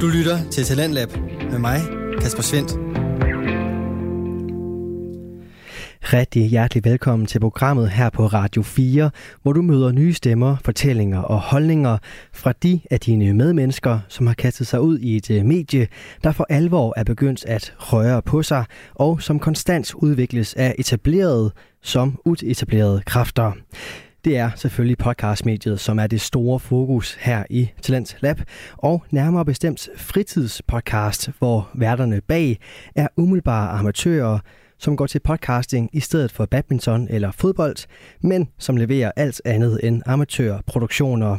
Du lytter til Talentlab med mig, Kasper Svendt. Rigtig hjertelig velkommen til programmet her på Radio 4, hvor du møder nye stemmer, fortællinger og holdninger fra de af dine medmennesker, som har kastet sig ud i et øh, medie, der for alvor er begyndt at røre på sig, og som konstant udvikles af etablerede som uetablerede kræfter. Det er selvfølgelig podcastmediet, som er det store fokus her i Talent Lab, og nærmere bestemt fritidspodcast, hvor værterne bag er umiddelbare amatører, som går til podcasting i stedet for badminton eller fodbold, men som leverer alt andet end amatørproduktioner.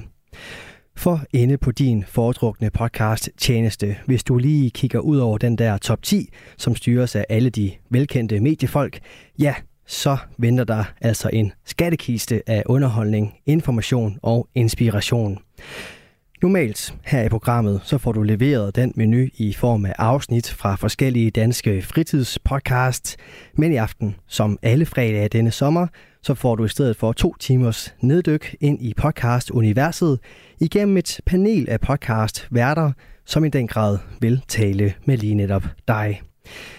For inde på din foretrukne podcast tjeneste, hvis du lige kigger ud over den der top 10, som styres af alle de velkendte mediefolk, ja, så venter der altså en skattekiste af underholdning, information og inspiration. Normalt her i programmet, så får du leveret den menu i form af afsnit fra forskellige danske fritidspodcasts. Men i aften, som alle fredage denne sommer, så får du i stedet for to timers neddyk ind i podcast-universet igennem et panel af podcast-værter, som i den grad vil tale med lige netop dig.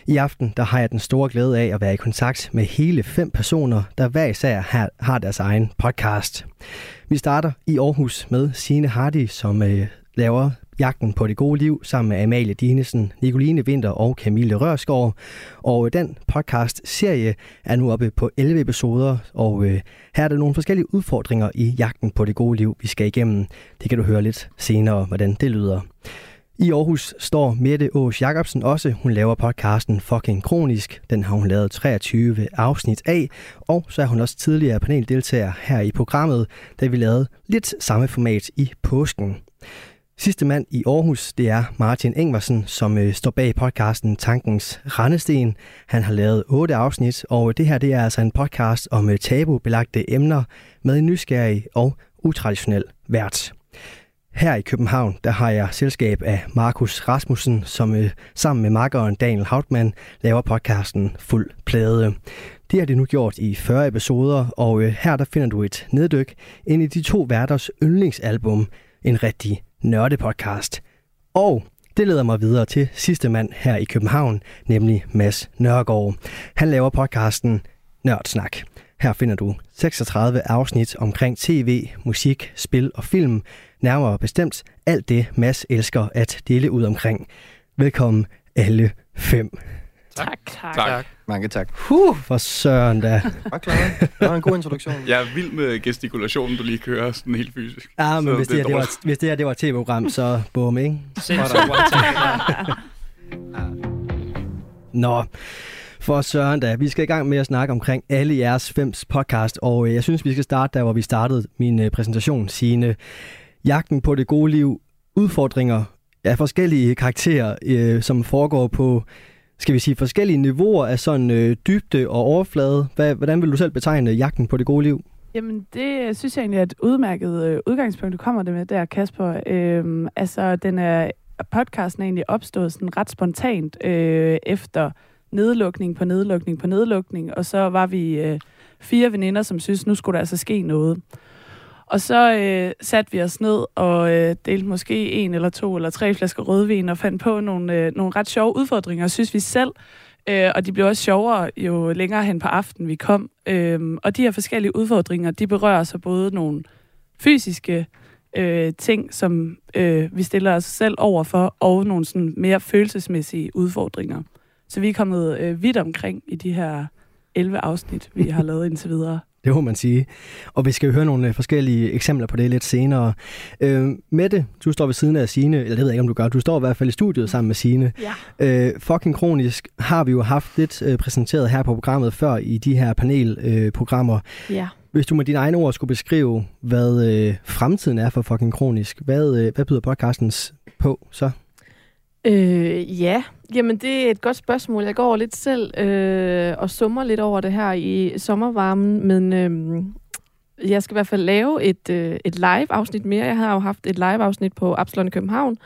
I aften der har jeg den store glæde af at være i kontakt med hele fem personer, der hver især har deres egen podcast. Vi starter i Aarhus med Sine Hardy, som øh, laver Jagten på det gode liv sammen med Amalie Dinesen, Nicoline Vinter og Camille Rørskov. Og øh, den podcast-serie er nu oppe på 11 episoder, og øh, her er der nogle forskellige udfordringer i Jagten på det gode liv, vi skal igennem. Det kan du høre lidt senere, hvordan det lyder. I Aarhus står Mette Ås Jacobsen også. Hun laver podcasten Fucking Kronisk. Den har hun lavet 23 afsnit af. Og så er hun også tidligere paneldeltager her i programmet, da vi lavede lidt samme format i påsken. Sidste mand i Aarhus, det er Martin Engversen, som øh, står bag podcasten Tankens Randesten. Han har lavet otte afsnit, og det her det er altså en podcast om øh, tabubelagte emner med en nysgerrig og utraditionel vært. Her i København, der har jeg selskab af Markus Rasmussen, som øh, sammen med makkeren Daniel Hautmann laver podcasten Fuld Plade. Det har de nu gjort i 40 episoder, og øh, her der finder du et neddyk ind i de to værters yndlingsalbum, en rigtig nørdepodcast. Og det leder mig videre til sidste mand her i København, nemlig Mads Nørgaard. Han laver podcasten Nørdsnak. Her finder du 36 afsnit omkring tv, musik, spil og film, Nærmere bestemt alt det, Mads elsker at dele ud omkring. Velkommen alle fem. Tak. Tak. tak. Mange tak. Huh, for søren da. Bare klar. Det var en god introduktion. Jeg er vild med gestikulationen, du lige kører sådan helt fysisk. Ja, men hvis det, her, det var, hvis det her det var et tv-program, så bum, ikke? Nå, for søren da. Vi skal i gang med at snakke omkring alle jeres fems podcast, og øh, jeg synes, vi skal starte der, hvor vi startede min øh, præsentation, sine jagten på det gode liv, udfordringer af forskellige karakterer, øh, som foregår på, skal vi sige, forskellige niveauer af sådan øh, dybde og overflade. Hvad, hvordan vil du selv betegne jagten på det gode liv? Jamen, det synes jeg egentlig er et udmærket øh, udgangspunkt, du kommer det med der, Kasper. Øhm, altså, den er, podcasten er egentlig opstået sådan ret spontant øh, efter nedlukning på nedlukning på nedlukning, og så var vi øh, fire veninder, som synes, nu skulle der altså ske noget. Og så øh, satte vi os ned og øh, delte måske en eller to eller tre flasker rødvin og fandt på nogle, øh, nogle ret sjove udfordringer, synes vi selv. Øh, og de blev også sjovere, jo længere hen på aftenen vi kom. Øh, og de her forskellige udfordringer, de berører så både nogle fysiske øh, ting, som øh, vi stiller os selv over for, og nogle sådan mere følelsesmæssige udfordringer. Så vi er kommet øh, vidt omkring i de her 11 afsnit, vi har lavet indtil videre. Det må man sige. Og vi skal jo høre nogle øh, forskellige eksempler på det lidt senere. Øh, Mette, du står ved siden af Sine, eller det ved jeg ikke, om du gør. Du står i hvert fald i studiet sammen med Sine. Ja. Øh, fucking kronisk har vi jo haft lidt øh, præsenteret her på programmet før i de her panelprogrammer. Øh, ja. Hvis du med dine egne ord skulle beskrive, hvad øh, fremtiden er for fucking kronisk, hvad, øh, hvad byder podcastens på så? Øh, ja, jamen det er et godt spørgsmål. Jeg går lidt selv øh, og summer lidt over det her i sommervarmen, men øh, jeg skal i hvert fald lave et, øh, et live-afsnit mere. Jeg har jo haft et live-afsnit på Absalon i København,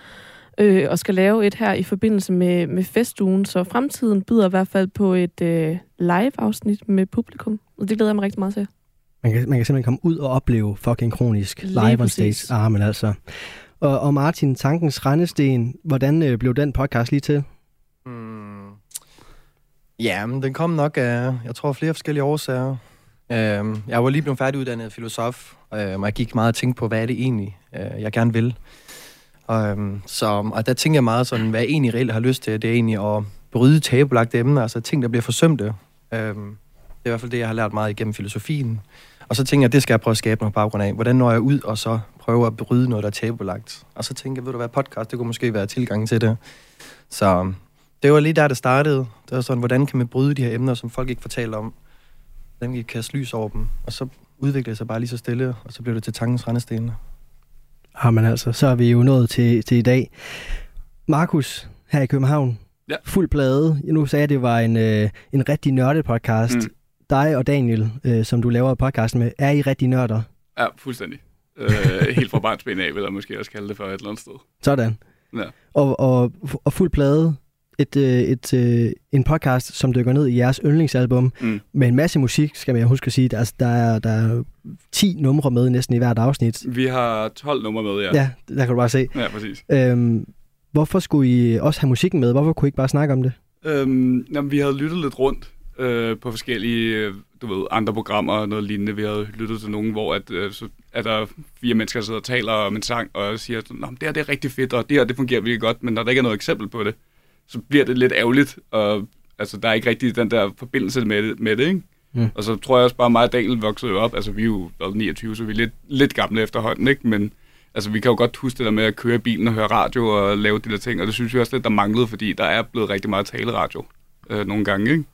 øh, og skal lave et her i forbindelse med, med festugen, så fremtiden byder i hvert fald på et øh, live-afsnit med publikum, og det glæder jeg mig rigtig meget til. Man kan, man kan simpelthen komme ud og opleve fucking kronisk live on stage. Ah, men altså. Og, og Martin, Tankens Rendesten, hvordan øh, blev den podcast lige til? Mm. Ja, men den kom nok af, jeg tror, flere forskellige årsager. Øh, jeg var lige blevet færdiguddannet filosof, øh, og jeg gik meget og tænkte på, hvad er det egentlig, øh, jeg gerne vil. Øhm, så, og der tænker jeg meget sådan, hvad jeg egentlig reelt har lyst til, det er egentlig at bryde tabulagte emner, altså ting, der bliver forsømte. Øh, det er i hvert fald det, jeg har lært meget igennem filosofien. Og så tænker jeg, at det skal jeg prøve at skabe noget baggrund af. Hvordan når jeg ud og så prøver at bryde noget, der er tabulagt? Og så tænker jeg, ved du hvad, podcast, det kunne måske være tilgang til det. Så det var lige der, det startede. Det var sådan, hvordan kan man bryde de her emner, som folk ikke fortæller om? Hvordan kan vi kaste lys over dem? Og så udviklede det sig bare lige så stille, og så blev det til tankens rendesten. Jamen altså, så er vi jo nået til, til i dag. Markus, her i København, Ja. fuld plade. Nu sagde jeg, at det var en, øh, en rigtig nørdet podcast. Mm. Dig og Daniel, øh, som du laver podcasten med, er I rigtig nørder? Ja, fuldstændig. Øh, helt fra barnsben af, vil jeg måske også kalde det for et eller andet sted. Sådan. Ja. Og, og, og fuld plade. Et, øh, et, øh, en podcast, som dykker ned i jeres yndlingsalbum, Mm. med en masse musik, skal man huske at sige. Der, er- der, er, der er 10 numre med næsten i hvert afsnit. Vi har 12 numre med, ja. Ja, der kan du bare se. Ja, præcis. Øhm, hvorfor skulle I også have musikken med? Hvorfor kunne I ikke bare snakke om det? Øhm, jamen, vi havde lyttet lidt rundt øh, på forskellige, øh, du ved, andre programmer og noget lignende. Vi havde lyttet til nogen, hvor at, øh, så er der fire mennesker, der sidder og taler om en sang, og siger, at det her det er rigtig fedt, og det her det fungerer virkelig godt, men når der ikke er noget eksempel på det, så bliver det lidt ærgerligt, og altså, der er ikke rigtig den der forbindelse med det, med det ikke? Mm. Og så tror jeg også bare, mig og Daniel voksede jo op, altså vi er jo været 29, så vi er lidt, lidt gamle efterhånden, ikke? Men altså, vi kan jo godt huske det der med at køre bilen og høre radio og lave de der ting, og det synes vi også lidt, der manglede, fordi der er blevet rigtig meget taleradio øh, nogle gange, ikke?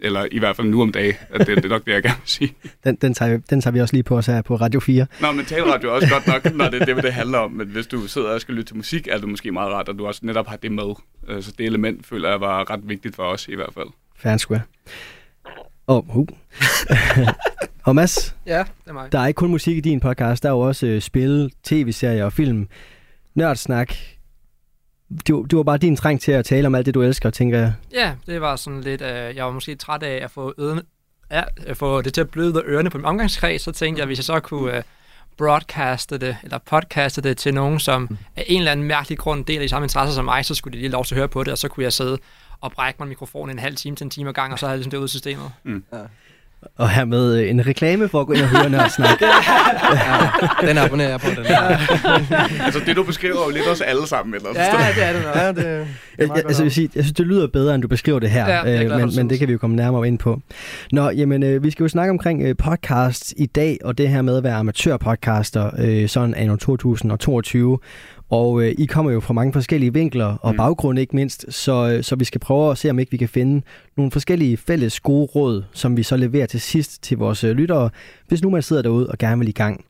Eller i hvert fald nu om dagen, at det, det er nok det, jeg gerne vil sige. Den, den, tager, vi- den tager vi også lige på os her på Radio 4. Nå, men taleradio er også godt nok, når det er det, det handler om. Men hvis du sidder og skal lytte til musik, er det måske meget rart, at du også netop har det med. Øh, Så det element føler jeg var ret vigtigt for os i hvert fald. Fair square. Og, uh. og Mads, Ja, det er mig. der er ikke kun musik i din podcast, der er jo også øh, spil, tv-serier og film. Nørdsnak. Det, var- det var bare din træng til at tale om alt det, du elsker, tænker jeg. Ja, det var sådan lidt, øh, jeg var måske træt af at få, ørene, ja, at få det til at bløde ørerne på min omgangskreds, så tænkte jeg, hvis jeg så kunne øh, broadcaste det, eller podcaste det til nogen, som af en eller anden mærkelig grund deler de samme interesser som mig, så skulle de lige lov til at høre på det, og så kunne jeg sidde og brække mig mikrofonen en halv time til en time ad gang, og så havde jeg ligesom det ud af systemet. Og hermed øh, en reklame for at gå ind og høre Nørdsnak. Den abonnerer jeg på, den der. Altså det, du beskriver er jo lidt os alle sammen. Eller sted. det er det nok. Ja, det, det er Jeg, godt altså, jeg, sige, jeg synes, det lyder bedre, end du beskriver det her, Ja, det øh, glad for, men, men det synes. kan vi jo komme nærmere ind på. Nå, jamen, øh, vi skal jo snakke omkring øh, podcast i dag, og det her med at være amatørpodcaster, øh, sådan anno 2022. Og øh, I kommer jo fra mange forskellige vinkler og Mm. baggrunde ikke mindst, så, øh, så vi skal prøve at se, om ikke vi kan finde nogle forskellige fælles gode råd, som vi så leverer til sidst til vores øh, lyttere, hvis nu man sidder derude og gerne vil i gang.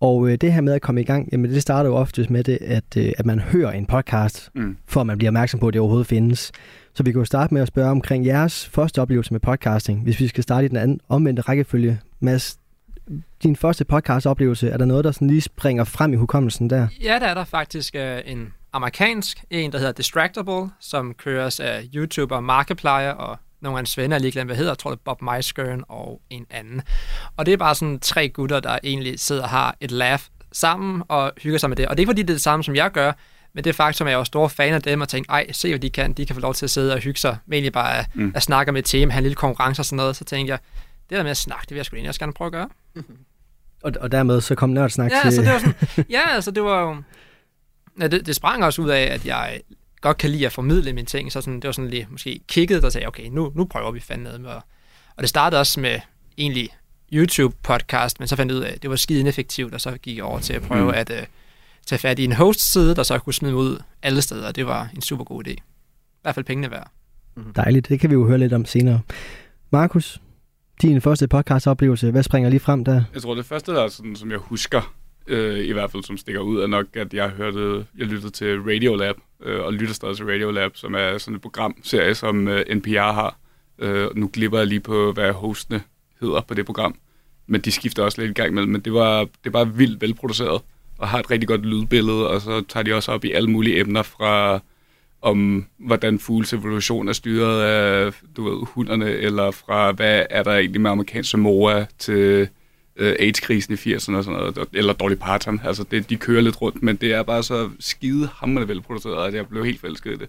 Og øh, det her med at komme i gang, jamen det starter jo ofte med det, at, øh, at man hører en podcast, Mm. for at man bliver opmærksom på, at det overhovedet findes. Så vi kan jo starte med at spørge omkring jeres første oplevelse med podcasting. Hvis vi skal starte i den anden omvendte rækkefølge. Mads, din første podcastoplevelse, er der noget, der sådan lige springer frem i hukommelsen der? Ja, der er der faktisk øh, en amerikansk, en der hedder Distractable, som køres af YouTuber Markiplier og nogle af hans venner, jeg lige glemt, hvad hedder, jeg tror det er Bob Meiskern og en anden. Og det er bare sådan tre gutter, der egentlig sidder og har et laugh sammen og hygger sig med det. Og det er ikke fordi, det er det samme, som jeg gør, men det faktum, at jeg er jo stor fan af dem og tænker, ej, se hvad de kan, de kan få lov til at sidde og hygge sig, med egentlig bare at, Mm. mm. at snakke med et tema, have en lille konkurrence og sådan noget, så tænker jeg, det der med at snakke, det vil jeg sgu egentlig også gerne prøve at gøre. Og, og dermed så kom nørdsnak Ja, til... altså det var sådan, ja, altså det var jo... Ja, det, det sprang også ud af, at jeg godt kan lide at formidle mine ting, så sådan, det var sådan lige måske kigget, der sagde, okay, nu, nu prøver vi fandme noget med. Og, det startede også med egentlig YouTube-podcast, men så fandt jeg ud af, at det var skide ineffektivt, og så gik jeg over til at prøve Mm. mm. at uh, tage fat i en host-side, der så kunne smide ud alle steder, og det var en super god idé. I hvert fald pengene værd. Dejligt, det kan vi jo høre lidt om senere. Markus, din første podcastoplevelse, hvad springer lige frem der? Jeg tror, det første, der er sådan, som jeg husker, øh, i hvert fald som stikker ud, er nok, at jeg hørte, jeg lyttede til Radiolab, øh, og lytter stadig til Radiolab, som er sådan et programserie, som øh, NPR har. Øh, nu glipper jeg lige på, hvad hostene hedder på det program. Men de skifter også lidt i gang med, men det var, det var vildt velproduceret, og har et rigtig godt lydbillede, og så tager de også op i alle mulige emner fra om hvordan fugles evolution er styret af du ved, hunderne, eller fra hvad er der egentlig med amerikansk Samoa til øh, AIDS-krisen i 80'erne og sådan noget, eller Dolly Parton. Altså, det, de kører lidt rundt, men det er bare så skide hammerende velproduceret, at jeg blev helt forelsket i det.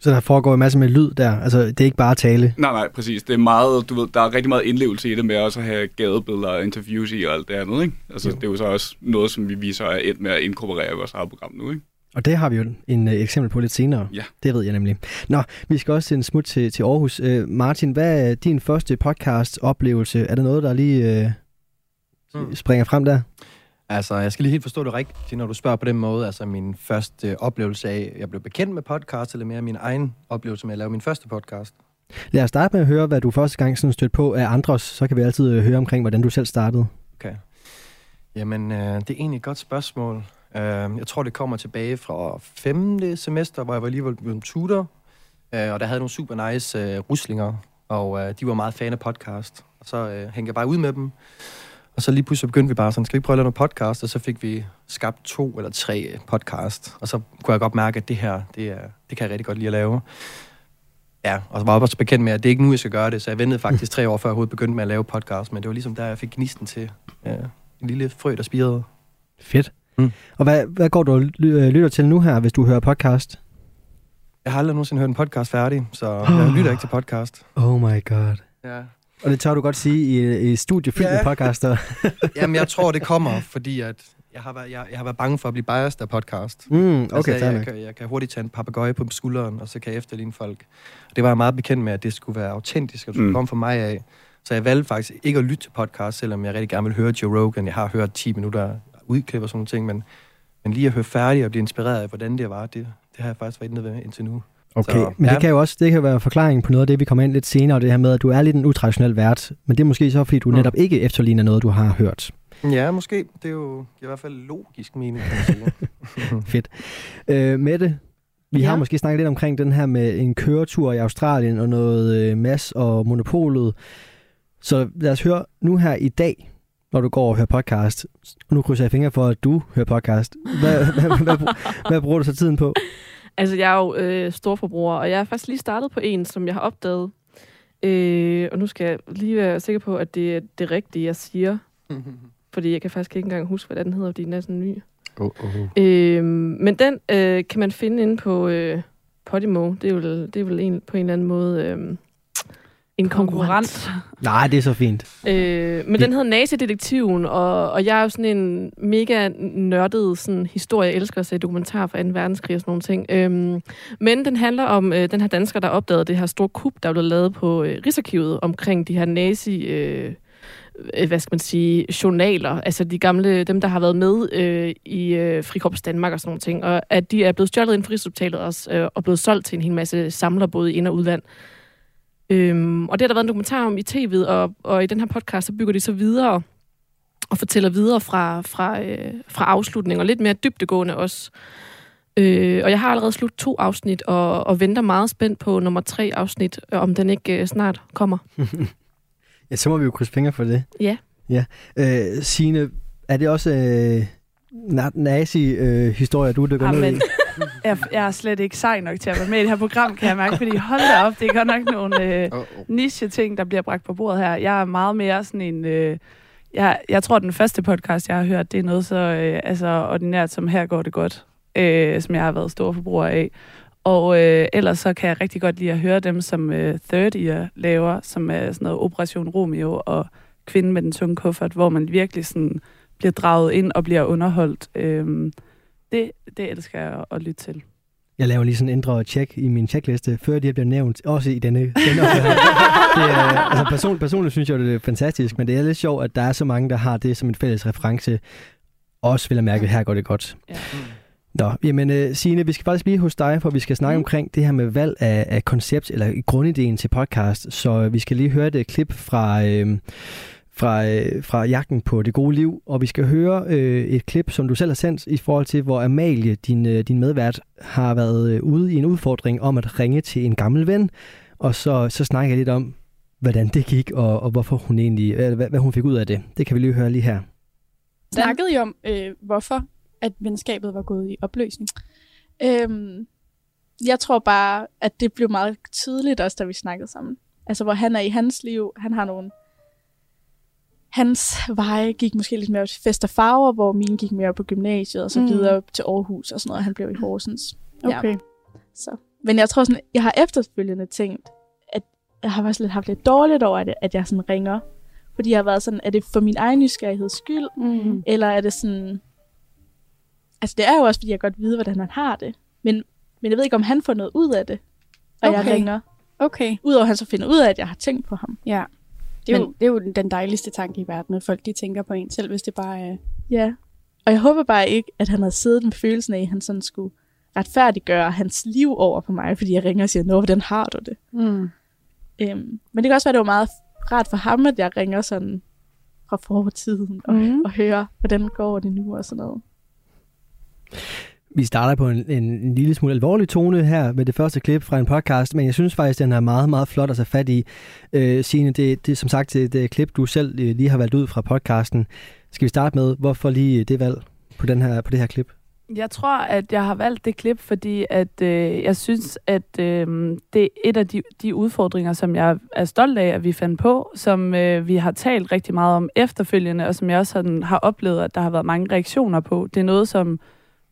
Så der foregår en masse med lyd der. Altså, det er ikke bare tale. Nej, nej, præcis. Det er meget, du ved, der er rigtig meget indlevelse i det med også at have gadebilleder og interviews i og alt det andet, ikke? Altså, jo. det er jo så også noget, som vi viser er et med at inkorporere i vores eget program nu, ikke? Og det har vi jo en uh, eksempel på lidt senere. Ja. Det ved jeg nemlig. Nå, vi skal også en smut til, til Aarhus. Uh, Martin, hvad er din første podcast-oplevelse? Er der noget, der lige uh, mm. springer frem der? Altså, jeg skal lige helt forstå det rigtigt, når du spørger på den måde. Altså, min første oplevelse af, jeg blev bekendt med podcast, eller mere min egen oplevelse med at lave min første podcast. Lad os starte med at høre, hvad du første gang sådan stødte på af andres. Så kan vi altid øh, høre omkring, hvordan du selv startede. Okay. Jamen, øh, det er egentlig et godt spørgsmål. Øh, jeg tror, det kommer tilbage fra 5. semester, hvor jeg var alligevel blevet tutor. Øh, og der havde nogle super nice øh, ruslinger, og øh, de var meget fan af podcast. Og så øh, hængte jeg bare ud med dem. Og så lige pludselig begyndte vi bare sådan, skal vi prøve at lave noget podcast? Og så fik vi skabt to eller tre øh, podcast. Og så kunne jeg godt mærke, at det her, det, er, det kan jeg rigtig godt lide at lave. Ja, og så var jeg også bekendt med, at det er ikke nu, jeg skal gøre det. Så jeg ventede faktisk tre år, før jeg overhovedet begyndte med at lave podcast. Men det var ligesom der, jeg fik gnisten til ja, en lille frø, der spirede. Fedt. Mm. Og hvad, hvad går du og lytter til nu her, hvis du hører podcast? Jeg har aldrig nogensinde hørt en podcast færdig, så jeg lytter ikke til podcast. Oh my god. Ja. Og det tør du godt sige i, i studie fyldt ja. med podcaster. Jamen, jeg tror, det kommer, fordi at jeg har, været, jeg, jeg har været bange for at blive biased af podcast. Mm, okay, altså, jeg, jeg, kan, jeg kan hurtigt tage en papegøje på skulderen, og så kan jeg efterligne folk. Det var jeg meget bekendt med, at det skulle være autentisk, og det skulle mm. komme fra mig af. Så jeg valgte faktisk ikke at lytte til podcast, selvom jeg rigtig gerne vil høre Joe Rogan. Jeg har hørt 10 minutter udklip og sådan noget ting, men, men lige at høre færdig og blive inspireret af, hvordan det var, det, det har jeg faktisk været inde ved indtil nu. Okay, så, men ja. det kan jo også det kan være forklaring på noget af det, vi kommer ind lidt senere, det her med, at du er lidt en utraditionel vært, men det er måske så, fordi du mm. netop ikke efterligner noget, du har hørt. Ja, måske. Det er jo i hvert fald logisk mening, kan man sige. Fedt. Øh, Mette, vi ja. har måske snakket lidt omkring den her med en køretur i Australien og noget øh, mass og monopolet. Så lad os høre nu her i dag, når du går og hører podcast. Og nu krydser jeg fingre for, at du hører podcast. Hvad, hvad, hvad, hvad, hvad bruger du så tiden på? Altså, jeg er jo øh, storforbruger, og jeg er faktisk lige startet på en, som jeg har opdaget. Øh, og nu skal jeg lige være sikker på, at det er det rigtige, jeg siger. fordi jeg kan faktisk ikke engang huske, hvad den hedder, fordi den er sådan ny. Oh, oh. Øh, men den øh, kan man finde inde på øh, Podimo. Det er, vel, det er vel en, på en eller anden måde... Øh, en konkurrent. Nej, det er så fint. Øh, men den hedder Nazi-detektiven, og, og jeg er jo sådan en mega nørdet sådan, historie. Jeg elsker at se dokumentar fra 2. verdenskrig og sådan nogle ting. Øhm, men den handler om øh, den her dansker, der opdagede det her store kup, der blev lavet på øh, Rigsarkivet omkring de her nazi... Øh, øh, hvad skal man sige, journaler, altså de gamle, dem der har været med øh, i øh, Frikorps Danmark og sådan nogle ting, og at de er blevet stjålet inden for Rigshospitalet også, øh, og blevet solgt til en hel masse samler, både ind- og udland. Øhm, og det har der været en dokumentar om i tv'et, og, og i den her podcast, så bygger de så videre og fortæller videre fra, fra, øh, fra afslutning, og lidt mere dybdegående også. Øh, og jeg har allerede slut to afsnit, og, og venter meget spændt på nummer tre afsnit, øh, om den ikke øh, snart kommer. ja, så må vi jo krydse fingre for det. Ja. ja. Øh, Signe, er det også øh, nazi-historier, øh, du dykker ned i? jeg, jeg er slet ikke sej nok til at være med i det her program, kan jeg mærke, fordi hold da op, det er godt nok nogle øh, niche-ting, der bliver bragt på bordet her. Jeg er meget mere sådan en... Øh, jeg, jeg tror, den første podcast, jeg har hørt, det er noget så øh, altså, ordinært som Her går det godt, øh, som jeg har været stor forbruger af. Og øh, ellers så kan jeg rigtig godt lide at høre dem, som øh, Third Year laver, som er sådan noget Operation Romeo og Kvinden med den tunge kuffert, hvor man virkelig sådan bliver draget ind og bliver underholdt. Øh, det, det elsker jeg at lytte til. Jeg laver lige sådan en indre tjek i min checkliste, før de bliver nævnt, også i denne. denne det er, altså person, personligt synes jeg, det er fantastisk, men det er lidt sjovt, at der er så mange, der har det som en fælles reference. Også vil jeg mærke, at her går det godt. Ja. Nå, jamen uh, Signe, vi skal faktisk blive hos dig, for vi skal snakke mm. omkring det her med valg af, af koncept, eller grundideen til podcast. Så vi skal lige høre et klip fra... Øh, fra, øh, fra jagten på det gode liv, og vi skal høre øh, et klip, som du selv har sendt, i forhold til, hvor Amalie, din, øh, din medvært, har været øh, ude i en udfordring om at ringe til en gammel ven, og så, så snakker jeg lidt om, hvordan det gik, og, og hvorfor hun egentlig, øh, hvad, hvad hun fik ud af det. Det kan vi lige høre lige her. Snakkede I om, øh, hvorfor at venskabet var gået i opløsning? Øhm, jeg tror bare, at det blev meget tydeligt også, da vi snakkede sammen. Altså, hvor han er i hans liv, han har nogle hans veje gik måske lidt mere til fest og farver, hvor mine gik mere på gymnasiet, og så Mm. videre til Aarhus og sådan noget. Han blev i Horsens. Okay. Ja. Så. Men jeg tror sådan, jeg har efterfølgende tænkt, at jeg har faktisk lidt haft lidt dårligt over, at, at jeg sådan ringer. Fordi jeg har været sådan, er det for min egen nysgerrigheds skyld, Mm. eller er det sådan... Altså det er jo også, fordi jeg godt ved, hvordan han har det. Men, men jeg ved ikke, om han får noget ud af det, og okay. jeg ringer. Okay. Udover at han så finder ud af, at jeg har tænkt på ham. Ja. Det er, jo, Men- det er jo den dejligste tanke i verden, at folk de tænker på en selv, hvis det bare er... Ja. Og jeg håber bare ikke, at han havde siddet med følelsen af, at han sådan skulle retfærdiggøre hans liv over på mig, fordi jeg ringer og siger, Nå, hvordan har du det? Mm. Øhm, men det kan også være, at det var meget rart for ham, at jeg ringer sådan fra fortiden og, mm. og hører, hvordan går det nu og sådan noget. Vi starter på en, en, en lille smule alvorlig tone her med det første klip fra en podcast, men jeg synes faktisk, den er meget, meget flot at tage fat i. Øh, Signe, det, det er som sagt det, det klip, du selv øh, lige har valgt ud fra podcasten. Skal vi starte med, hvorfor lige øh, det valg på, den her, på det her klip? Jeg tror, at jeg har valgt det klip, fordi at øh, jeg synes, at øh, det er et af de, de udfordringer, som jeg er stolt af, at vi fandt på, som øh, vi har talt rigtig meget om efterfølgende, og som jeg også sådan, har oplevet, at der har været mange reaktioner på. Det er noget, som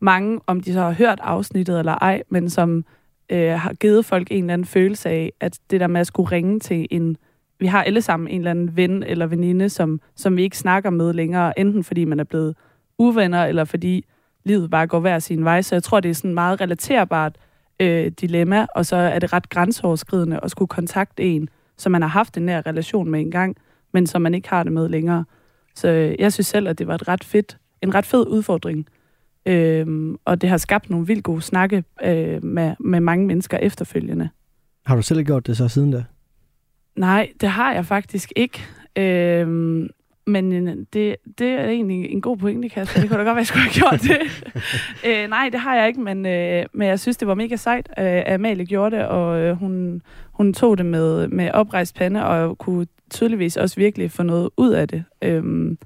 mange, om de så har hørt afsnittet eller ej, men som øh, har givet folk en eller anden følelse af, at det der med at skulle ringe til en... Vi har alle sammen en eller anden ven eller veninde, som, som vi ikke snakker med længere, enten fordi man er blevet uvenner, eller fordi livet bare går hver sin vej. Så jeg tror, det er sådan et meget relaterbart øh, dilemma, og så er det ret grænseoverskridende at skulle kontakte en, som man har haft en nær relation med engang, men som man ikke har det med længere. Så øh, jeg synes selv, at det var et ret fedt, en ret fed udfordring. Øhm, og det har skabt nogle vildt gode snakke øh, med, med mange mennesker efterfølgende. Har du selv gjort det så siden da? Nej, det har jeg faktisk ikke. Øhm, men øh, det, det er egentlig en god pointe, Kasper. Det kunne da godt være, jeg skulle have gjort det. øh, nej, det har jeg ikke, men, øh, men jeg synes, det var mega sejt, øh, at Amalie gjorde det, og øh, hun, hun tog det med, med oprejst pande, og kunne tydeligvis også virkelig få noget ud af det. Øhm,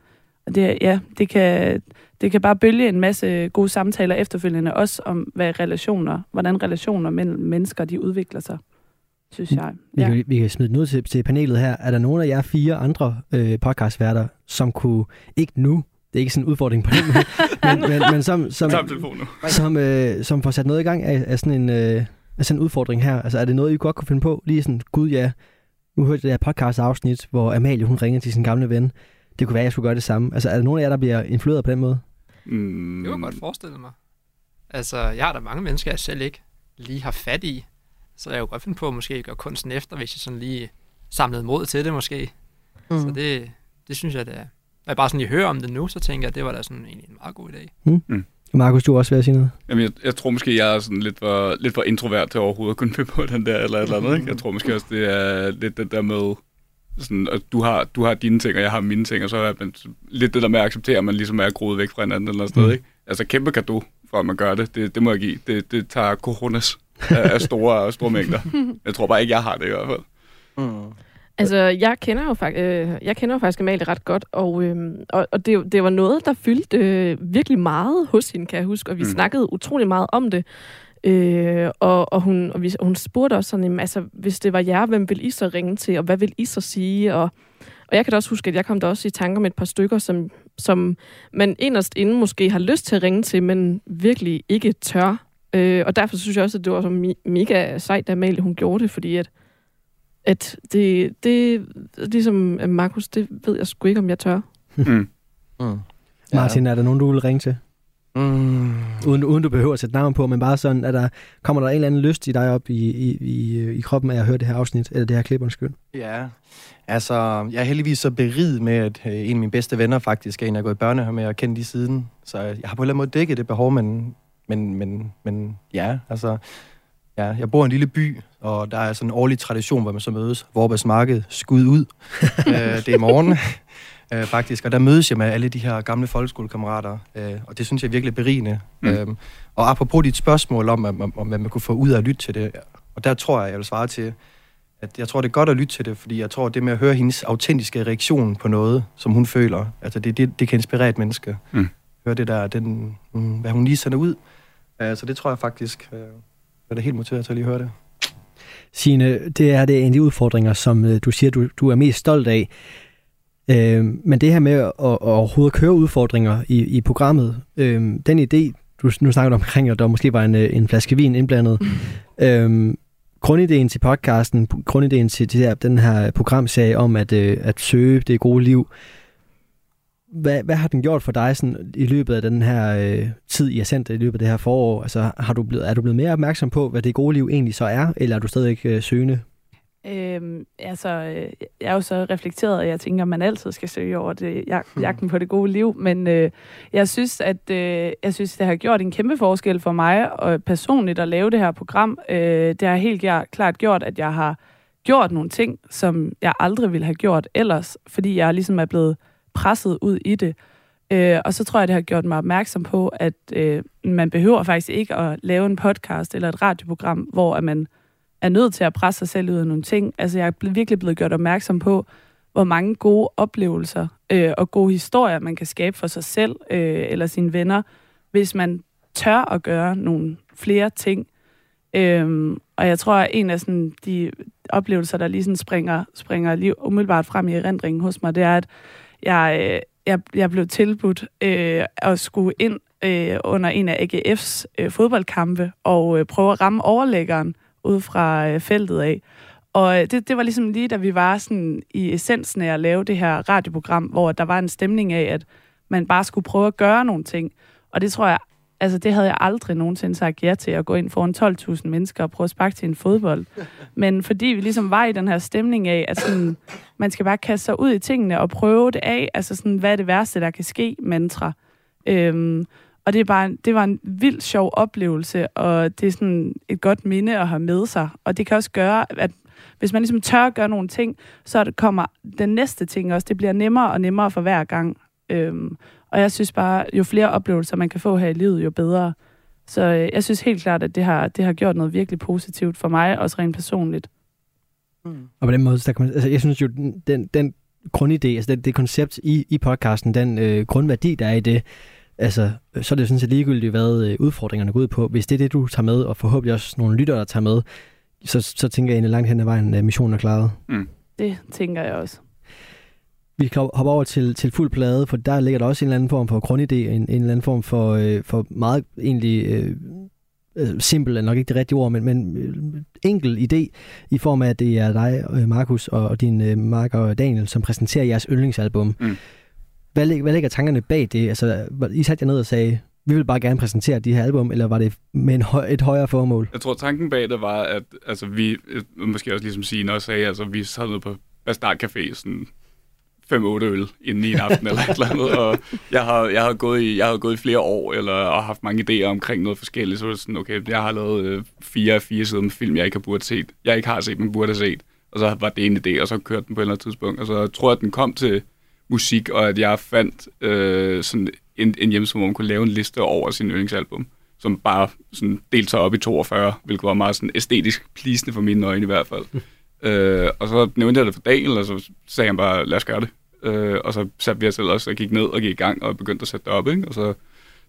og det, ja, det kan, det kan bare bølge en masse gode samtaler efterfølgende, også om, hvad relationer, hvordan relationer mellem mennesker, de udvikler sig, synes jeg. Vi, Ja. kan, vi kan smide den ud til, til panelet her. Er der nogen af jer fire andre øh, podcastværter, som kunne, ikke nu, det er ikke sådan en udfordring på den måde, men, men, men som, som, som, øh, som får sat noget i gang af, af sådan en, øh, af sådan en udfordring her? Altså er det noget, I godt kunne finde på? Lige sådan, gud ja, nu hørte jeg det her podcast-afsnit, hvor Amalie hun ringer til sin gamle ven. Det kunne være, at jeg skulle gøre det samme. Altså er der nogen af jer, der bliver influeret på den måde? Mm, Det kunne jeg godt forestille mig. Altså, jeg har da mange mennesker, jeg selv ikke lige har fat i. Så jeg kunne godt finde på at måske gøre kunsten efter, hvis jeg sådan lige samlede mod til det måske. Mm. Så det, det synes jeg, det er. Når jeg bare sådan lige hører om det nu, så tænker jeg, at det var da sådan egentlig en meget god idé. Markus, du er også ved at sige noget. Jamen, jeg, jeg tror måske, jeg er sådan lidt for, lidt for introvert til overhovedet at kunne finde på den der eller et eller andet. Ikke? Jeg tror måske også, det er lidt det der med, sådan, at du har, du har dine ting, og jeg har mine ting, og så er man lidt det der med at acceptere, at man ligesom er groet væk fra hinanden eller noget sted. Mm. Ikke? Altså kæmpe gave for, at man gør det. Det, det må jeg give. Det, det tager coronas af, store, store mængder. Jeg tror bare ikke, jeg har det i hvert fald. Mm. Altså, jeg kender jo, fak- øh, jeg kender jo faktisk Amalie ret godt, og, øh, og, og det, det var noget, der fyldte øh, virkelig meget hos hende, kan jeg huske, og vi mm. snakkede utrolig meget om det. Øh, og, og, hun, og vi, hun spurgte også sådan, jamen, altså, hvis det var jer, hvem vil I så ringe til, og hvad vil I så sige? Og, og jeg kan da også huske, at jeg kom da også i tanker med et par stykker, som, som man inderst inden måske har lyst til at ringe til, men virkelig ikke tør. Øh, og derfor synes jeg også, at det var så me- mega sejt, da Amalie hun gjorde det, fordi at, at det, det, ligesom Markus, det ved jeg sgu ikke, om jeg tør. Mm. Mm. Martin, er der nogen, du vil ringe til? Mm. Uden, uden du behøver at sætte navn på, men bare sådan, at der kommer der en eller anden lyst i dig op i, i, i, i kroppen af at høre det her afsnit, eller det her klip, undskyld. Ja, altså, jeg er heldigvis så beriget med, at øh, en af mine bedste venner faktisk er en, jeg har gået i børnehave med og kendt lige siden. Så jeg har på en eller anden måde dækket det behov, men, men, men, men ja, altså, ja, jeg bor i en lille by, og der er sådan en årlig tradition, hvor man så mødes. Vorbads Marked, skud ud. øh, det er i morgen, øh, faktisk. Og der mødes jeg med alle de her gamle folkeskolekammerater, øh, og det synes jeg er virkelig berigende. Mm. Øhm, og apropos dit spørgsmål om, om, om, hvad man kunne få ud af at lytte til det, og der tror jeg, jeg vil svare til, at jeg tror, det er godt at lytte til det, fordi jeg tror, det med at høre hendes autentiske reaktion på noget, som hun føler, altså det, det, det kan inspirere et menneske. Mm. Høre det der, den, mm, hvad hun lige sender ud. Uh, så det tror jeg faktisk, uh, er da helt motiveret til at lige høre det. Signe, det er det en af de udfordringer, som øh, du siger, du, du er mest stolt af. Øh, men det her med at, at, overhovedet køre udfordringer i, i programmet, øh, den idé, du nu snakker omkring, at der måske var en, øh, en flaske vin indblandet. Mm. Øh, grundideen til podcasten, grundideen til, til den her programserie om at, øh, at søge det gode liv, hvad, hvad har den gjort for dig sådan, i løbet af den her øh, tid, I har sendt i løbet af det her forår? Altså, har du blevet, er du blevet mere opmærksom på, hvad det gode liv egentlig så er, eller er du stadig øh, søgende? Øhm, altså, øh, jeg er jo så reflekteret, at jeg tænker, at man altid skal søge over det, jag, Hmm. jagten på det gode liv, men øh, jeg synes, at øh, jeg synes, det har gjort en kæmpe forskel for mig og personligt at lave det her program. Øh, det har helt klart gjort, at jeg har gjort nogle ting, som jeg aldrig ville have gjort ellers, fordi jeg ligesom er blevet presset ud i det. Øh, og så tror jeg, det har gjort mig opmærksom på, at øh, man behøver faktisk ikke at lave en podcast eller et radioprogram, hvor at man er nødt til at presse sig selv ud af nogle ting. Altså, jeg er virkelig blevet gjort opmærksom på, hvor mange gode oplevelser øh, og gode historier, man kan skabe for sig selv øh, eller sine venner, hvis man tør at gøre nogle flere ting. Øhm, og jeg tror, at en af sådan, de oplevelser, der lige sådan springer, springer lige umiddelbart frem i erindringen hos mig, det er, at jeg, øh, jeg, jeg blev tilbudt øh, at skulle ind øh, under en af AGF's øh, fodboldkampe og øh, prøve at ramme overlæggeren ud fra øh, feltet af. Og øh, det, det var ligesom lige, da vi var sådan i essensen af at lave det her radioprogram, hvor der var en stemning af, at man bare skulle prøve at gøre nogle ting. Og det tror jeg, altså det havde jeg aldrig nogensinde sagt ja til, at gå ind foran 12.000 mennesker og prøve at sparke til en fodbold. Men fordi vi ligesom var i den her stemning af, at sådan, man skal bare kaste sig ud i tingene og prøve det af, altså sådan, hvad er det værste, der kan ske, mantra. Øhm, og det, er bare, det var en vild sjov oplevelse, og det er sådan et godt minde at have med sig. Og det kan også gøre, at hvis man ligesom tør at gøre nogle ting, så det kommer den næste ting også. Det bliver nemmere og nemmere for hver gang. Øhm, og jeg synes bare, jo flere oplevelser man kan få her i livet, jo bedre. Så øh, jeg synes helt klart, at det har, det har gjort noget virkelig positivt for mig, også rent personligt. Og på den måde, så der kan man, altså, jeg synes jo, den, den, den grundidé, altså det, det koncept i, i podcasten, den øh, grundværdi, der er i det, altså, så er det sådan set ligegyldigt, hvad øh, udfordringerne går ud på. Hvis det er det, du tager med, og forhåbentlig også nogle lyttere, der tager med, så, så tænker jeg egentlig langt hen ad vejen, at missionen er klaret. Det tænker jeg også. Vi kan hoppe over til, til fuld plade, for der ligger der også en eller anden form for grundidé, en, en eller anden form for, øh, for meget egentlig øh, øh, simpel, er nok ikke det rigtige ord, men, men øh, enkel idé, i form af, at det er dig, Markus, og, og din øh, marker Daniel, som præsenterer jeres yndlingsalbum. Mm. Hvad, lig, hvad ligger tankerne bag det? Altså, I satte jer ned og sagde, vi vil bare gerne præsentere de her album, eller var det med en høj, et højere formål? Jeg tror, tanken bag det var, at altså, vi, øh, måske også ligesom Signe også sagde, altså, vi sad nede på Bastard Café, sådan 5-8 øl inden i en aften eller et eller andet, og jeg har, jeg har, gået, i, jeg har gået i flere år, eller og haft mange idéer omkring noget forskelligt, så var det sådan, okay, jeg har lavet øh, fire af fire sider med film, jeg ikke har burde set, jeg ikke har set, men burde have set, og så var det en idé, og så kørte den på et eller andet tidspunkt, og så tror jeg, at den kom til musik, og at jeg fandt øh, sådan en, en hjemmeside, hvor man kunne lave en liste over sin yndlingsalbum, som bare sådan delte sig op i 42, hvilket var meget sådan æstetisk pleasende for mine øjne i hvert fald. øh, og så nævnte jeg det for Daniel, og så sagde han bare, lad os gøre det. Øh, og så satte vi os ellers og gik ned og gik i gang og begyndte at sætte det op, ikke? Og så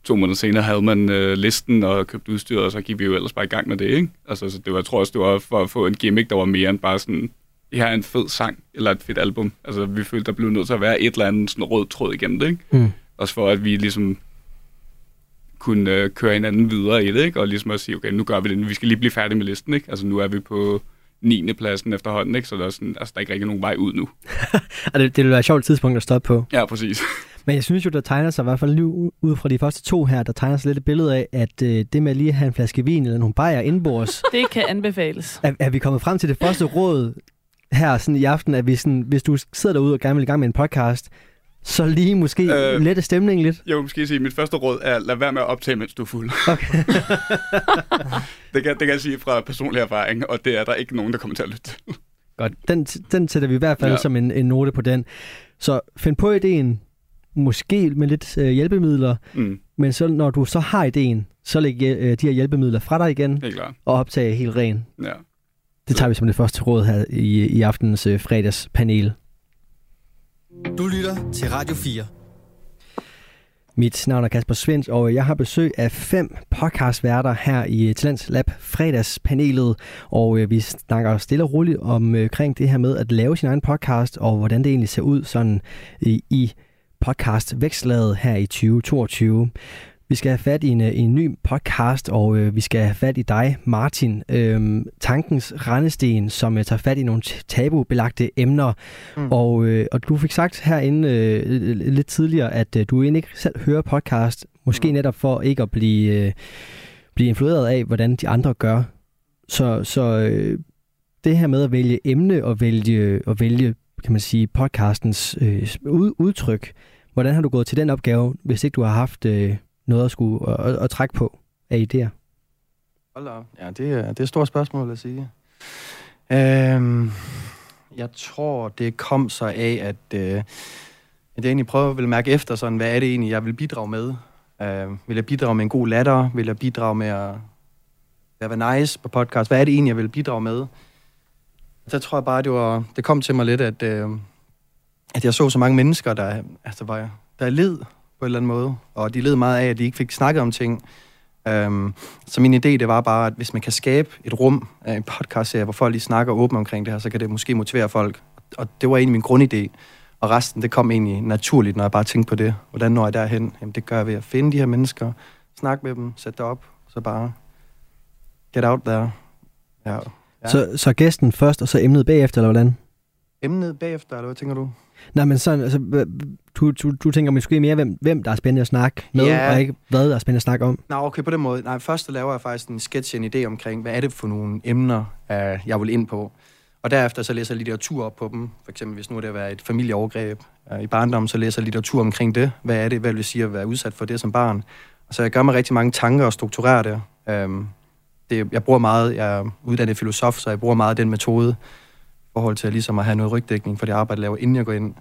to måneder senere havde man øh, listen og købt udstyr, og så gik vi jo ellers bare i gang med det, ikke? Altså, så det var, jeg tror også, det var for at få en gimmick, der var mere end bare sådan, det her er en fed sang, eller et fedt album. Altså, vi følte, der blev nødt til at være et eller andet sådan rød tråd igennem det, ikke? Mm. Også for, at vi ligesom kunne øh, køre hinanden videre i det, ikke? Og ligesom at sige, okay, nu gør vi det, vi skal lige blive færdige med listen, ikke? Altså, nu er vi på 9. pladsen efterhånden, ikke? Så der er, sådan, altså, der er ikke rigtig nogen vej ud nu. Og det, det vil være et sjovt tidspunkt at stoppe på. Ja, præcis. Men jeg synes jo, der tegner sig i hvert fald nu ud fra de første to her, der tegner sig lidt et billede af, at øh, det med lige at have en flaske vin eller nogle bajer indbords, Det kan anbefales. er, er vi kommet frem til det første råd her sådan i aften, at vi sådan, hvis du sidder derude og gerne vil i gang med en podcast, så lige måske øh, lette stemningen lidt. Jeg vil måske sige, at mit første råd er, lad være med at optage, mens du er fuld. Okay. det, kan, det kan jeg sige fra personlig erfaring, og det er der ikke nogen, der kommer til at lytte til. Godt, den, den sætter vi i hvert fald ja. Som en, en note på den. Så find på ideen, måske med lidt øh, hjælpemidler, Mm, men så når du så har ideen, så læg øh, de her hjælpemidler fra dig igen, og optage helt ren. Ja. Det tager vi som det første råd her i, i aftenens øh, fredagspanel. Du lytter til Radio 4. Mit navn er Kasper Svens, og jeg har besøg af fem podcastværter her i Talents Lab fredagspanelet, og øh, vi snakker stille og roligt omkring øh, det her med at lave sin egen podcast, og hvordan det egentlig ser ud sådan i, i podcast vækstlaget her i 2022. Vi skal have fat i en, en ny podcast, og øh, vi skal have fat i dig, Martin. Øh, tankens rendesten, som øh, tager fat i nogle tabubelagte emner. Mm. Og, øh, og du fik sagt herinde øh, lidt tidligere, at øh, du egentlig ikke selv hører podcast, måske mm. netop for ikke at blive, øh, blive influeret af, hvordan de andre gør. Så, så øh, det her med at vælge emne og vælge, og vælge kan man sige, podcastens øh, udtryk, hvordan har du gået til den opgave, hvis ikke du har haft... Øh, noget at skulle at, at, at trække på af idéer? Hold op. Ja, det er, det er et stort spørgsmål at sige. Øhm, jeg tror, det kom så af, at, øh, at jeg egentlig prøver at mærke efter, sådan, hvad er det egentlig, jeg vil bidrage med? Øh, vil jeg bidrage med en god latter? Vil jeg bidrage med at, at være nice på podcast? Hvad er det egentlig, jeg vil bidrage med? Så tror jeg bare, det, var, det kom til mig lidt, at, øh, at jeg så så mange mennesker, der, altså, var, der led på en eller anden måde. Og de led meget af, at de ikke fik snakket om ting. Um, så min idé, det var bare, at hvis man kan skabe et rum af en podcast-serie, hvor folk lige snakker åbent omkring det her, så kan det måske motivere folk. Og det var egentlig min grundidé. Og resten, det kom egentlig naturligt, når jeg bare tænkte på det. Hvordan når jeg derhen? Jamen, det gør jeg ved at finde de her mennesker, snakke med dem, sætte det op, så bare get out there. Ja. ja. Så, så gæsten først, og så emnet bagefter, eller hvordan? Emnet bagefter, eller hvad tænker du? Nej, men sådan, altså, du, du, du tænker måske mere, hvem, hvem der er spændende at snakke med, ja. og ikke hvad der er spændende at snakke om. Nå, okay, på den måde. Nej, først så laver jeg faktisk en sketch, en idé omkring, hvad er det for nogle emner, uh, jeg vil ind på. Og derefter så læser jeg litteratur op på dem. For eksempel, hvis nu det er et familieovergreb uh, i barndommen, så læser jeg litteratur omkring det. Hvad er det, hvad vil sige at være udsat for det som barn? Og så jeg gør mig rigtig mange tanker og strukturerer det. Um, det jeg bruger meget, jeg er uddannet filosof, så jeg bruger meget den metode forhold til at, ligesom at have noget rygdækning for det arbejde, jeg laver, inden jeg går ind.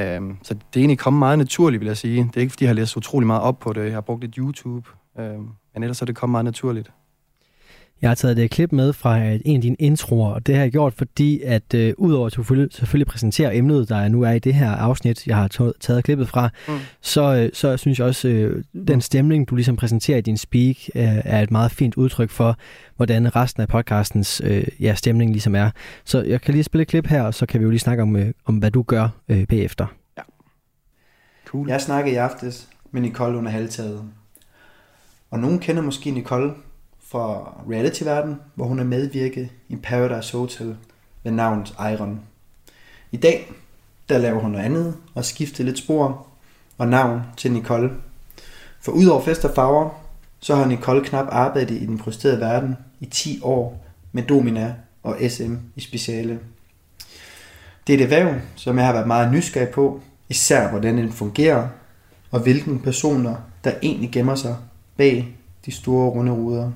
Um, så det er egentlig kommet meget naturligt, vil jeg sige. Det er ikke, fordi jeg har læst utrolig meget op på det. Jeg har brugt lidt YouTube. Um, men ellers er det kommet meget naturligt. Jeg har taget det klip med fra en af dine introer, og det har jeg gjort, fordi at øh, udover at selvfølgelig, selvfølgelig præsentere emnet, der nu er i det her afsnit, jeg har taget klippet fra, mm. så, øh, så synes jeg også, øh, den stemning, du ligesom præsenterer i din speak, øh, er et meget fint udtryk for, hvordan resten af podcastens øh, ja, stemning ligesom er. Så jeg kan lige spille et klip her, og så kan vi jo lige snakke om, øh, om hvad du gør øh, bagefter. Ja. Cool. Jeg snakkede i aftes med Nicole under halvtaget. Og nogen kender måske Nicole fra reality-verden, hvor hun er medvirket i Paradise Hotel ved navnet Iron. I dag, der laver hun noget andet og skifter lidt spor og navn til Nicole. For udover fest og farver, så har Nicole knap arbejdet i den prostrerede verden i 10 år med Domina og SM i speciale. Det er det erhverv, som jeg har været meget nysgerrig på, især hvordan den fungerer, og hvilke personer, der egentlig gemmer sig bag de store runde ruder.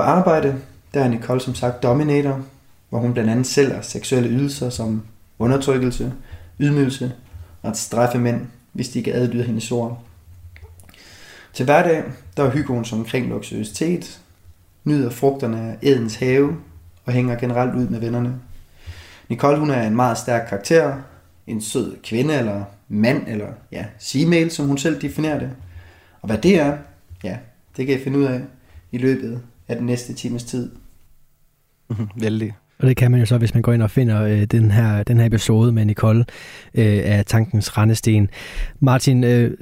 På arbejde, der er Nicole som sagt dominator, hvor hun blandt andet sælger seksuelle ydelser som undertrykkelse, ydmygelse og at straffe mænd, hvis de ikke adlyder hendes ord. Til hverdag, der hygger hun som omkring luksuriøsitet, nyder frugterne af Edens have og hænger generelt ud med vennerne. Nicole hun er en meget stærk karakter, en sød kvinde eller mand, eller ja, female, som hun selv definerer det. Og hvad det er, ja, det kan jeg finde ud af i løbet af den næste times tid. Vældig. Og det kan man jo så, hvis man går ind og finder øh, den, her, den her episode med Nicole øh, af Tankens Rendesten. Martin, øh,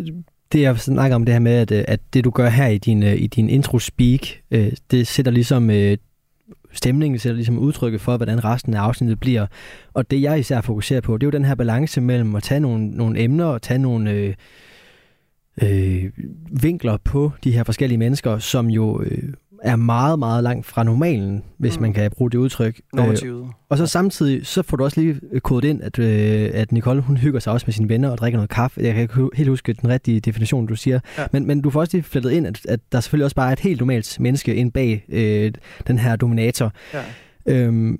det jeg snakker om det her med, at, øh, at det du gør her i din, øh, i din intro-speak, øh, det sætter ligesom øh, stemningen, sætter ligesom udtrykket for, hvordan resten af afsnittet bliver. Og det jeg især fokuserer på, det er jo den her balance mellem at tage nogle, nogle emner og tage nogle... Øh, øh, vinkler på de her forskellige mennesker, som jo øh, er meget, meget langt fra normalen, hvis mm. man kan bruge det udtryk. Normativt. Øh, og så samtidig, så får du også lige kodet ind, at, øh, at Nicole, hun hygger sig også med sine venner og drikker noget kaffe. Jeg kan ikke helt huske den rigtige definition, du siger. Ja. Men, men du får også lige flettet ind, at, at der selvfølgelig også bare er et helt normalt menneske ind bag øh, den her dominator. Ja. Øhm,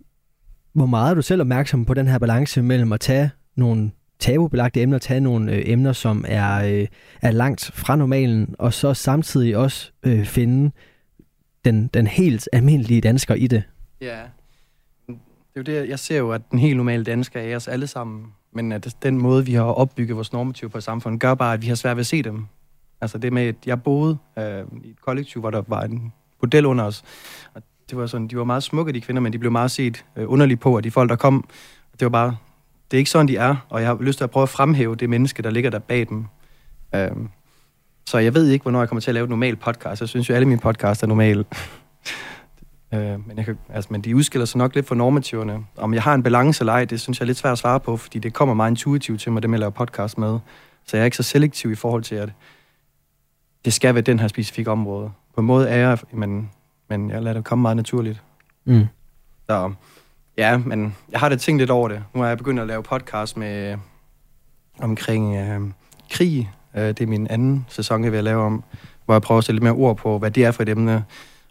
hvor meget er du selv opmærksom på den her balance mellem at tage nogle tabubelagte emner, tage nogle øh, emner, som er, øh, er langt fra normalen, og så samtidig også øh, finde den, den helt almindelige dansker i det. Ja, det er jo det, jeg ser jo, at den helt normale dansker er os alle sammen. men at den måde, vi har opbygget vores normativ på samfundet, gør bare, at vi har svært ved at se dem. Altså det med, at jeg boede øh, i et kollektiv, hvor der var en model under os, og det var sådan, de var meget smukke, de kvinder, men de blev meget set øh, underligt på, at de folk, der kom, det var bare, det er ikke sådan, de er, og jeg har lyst til at prøve at fremhæve det menneske, der ligger der bag dem. Øh, så jeg ved ikke, hvornår jeg kommer til at lave et normalt podcast. Jeg synes jo, alle mine podcasts er normale. øh, men, jeg kan, altså, men de udskiller sig nok lidt fra normativerne. Om jeg har en balance eller ej, det synes jeg er lidt svært at svare på, fordi det kommer meget intuitivt til mig, det med at lave podcast med. Så jeg er ikke så selektiv i forhold til, at det skal være den her specifikke område. På en måde er jeg, men, men jeg lader det komme meget naturligt. Mm. Så ja, men jeg har da tænkt lidt over det. Nu har jeg begyndt at lave podcast med omkring øh, krig. Øh, det er min anden sæson, jeg vil lave om, hvor jeg prøver at sætte lidt mere ord på, hvad det er for et emne.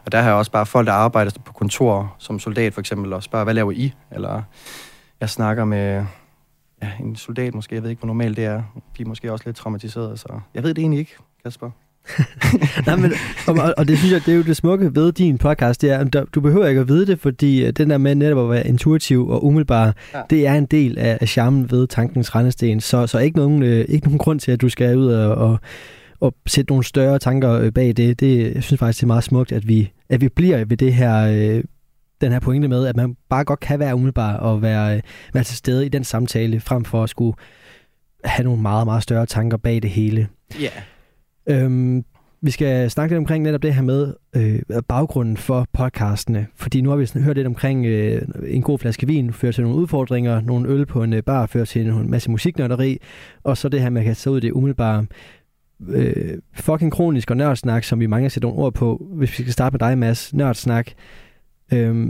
Og der har jeg også bare folk, der arbejder på kontor som soldat for eksempel, og spørger, hvad laver I? Eller jeg snakker med ja, en soldat måske, jeg ved ikke, hvor normalt det er. De er måske også lidt traumatiseret, så jeg ved det egentlig ikke, Kasper. Nej, men, og, og det synes jeg, det er jo det smukke ved din podcast, det er, at du behøver ikke at vide det, fordi øh, den der med netop at være intuitiv og umiddelbar, ja. det er en del af, af charmen ved tankens rendesten, så, så ikke, nogen, øh, ikke nogen grund til, at du skal ud og, og, og sætte nogle større tanker øh, bag det. det. Jeg synes faktisk, det er meget smukt, at vi, at vi bliver ved det her, øh, den her pointe med, at man bare godt kan være umiddelbar og være, øh, være til stede i den samtale, frem for at skulle have nogle meget, meget større tanker bag det hele. Ja. Yeah. Øhm, vi skal snakke lidt omkring netop det her med øh, baggrunden for podcastene, fordi nu har vi hørt lidt omkring øh, en god flaske vin fører til nogle udfordringer, nogle øl på en øh, bar fører til en masse musiknørderi, og så det her med at kan tage ud det umiddelbare øh, fucking kronisk og nørdsnak, som vi mange har sætte nogle ord på. Hvis vi skal starte med dig, Mads, nørdsnak. Øh,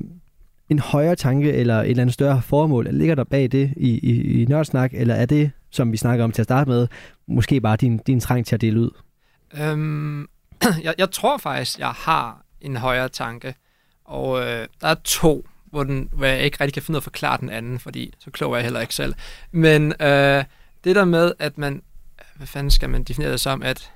en højere tanke eller et eller andet større formål, ligger der bag det i, i, i nørdsnak, eller er det, som vi snakker om til at starte med, måske bare din, din trang til at dele ud? Øhm, jeg, jeg tror faktisk, jeg har en højere tanke, og øh, der er to, hvor, den, hvor jeg ikke rigtig kan finde ud af at forklare den anden, fordi så klog er jeg heller ikke selv. Men øh, det der med, at man, hvad fanden skal man definere det som, at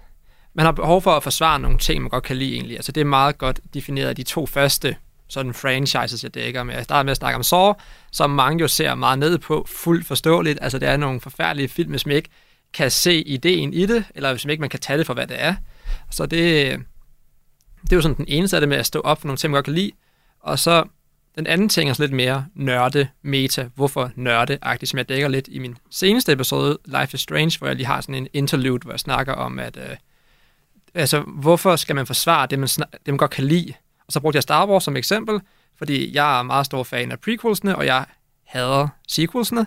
man har behov for at forsvare nogle ting, man godt kan lide egentlig. Altså det er meget godt defineret af de to første sådan franchises, jeg dækker med. Jeg starter med at snakke om Saw, som mange jo ser meget ned på, fuldt forståeligt. Altså det er nogle forfærdelige film, som ikke kan se ideen i det, eller hvis ikke man kan tage det for, hvad det er. Så det, det er jo sådan den ene side med at stå op for nogle ting, man godt kan lide. Og så den anden ting er så lidt mere nørde meta. Hvorfor nørde-agtigt, som jeg dækker lidt i min seneste episode, Life is Strange, hvor jeg lige har sådan en interlude, hvor jeg snakker om, at øh, altså, hvorfor skal man forsvare det man, det, man godt kan lide? Og så brugte jeg Star Wars som eksempel, fordi jeg er meget stor fan af prequelsene, og jeg hader sequelsene.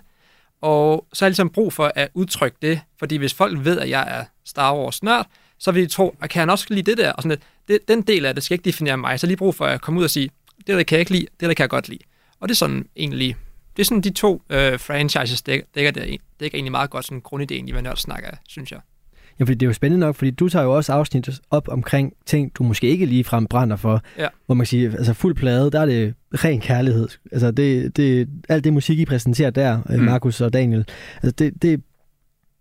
Og så har jeg ligesom brug for at udtrykke det, fordi hvis folk ved, at jeg er Star Wars-nørd, så vil de tro, at kan han også lide det der? Og sådan det, den del af det skal ikke definere mig, så lige brug for at komme ud og sige, det der kan jeg ikke lide, det der kan jeg godt lide. Og det er sådan egentlig, det er sådan de to øh, franchises dækker, dækker, det, dækker egentlig meget godt sådan grundideen i, hvad nørd snakker af, synes jeg. Ja, fordi det er jo spændende nok, fordi du tager jo også afsnit op omkring ting, du måske ikke lige frem brænder for. Ja. Hvor man kan sige, altså fuld plade, der er det ren kærlighed. Altså det, det, alt det musik, I præsenterer der, mm. Markus og Daniel, altså det, det,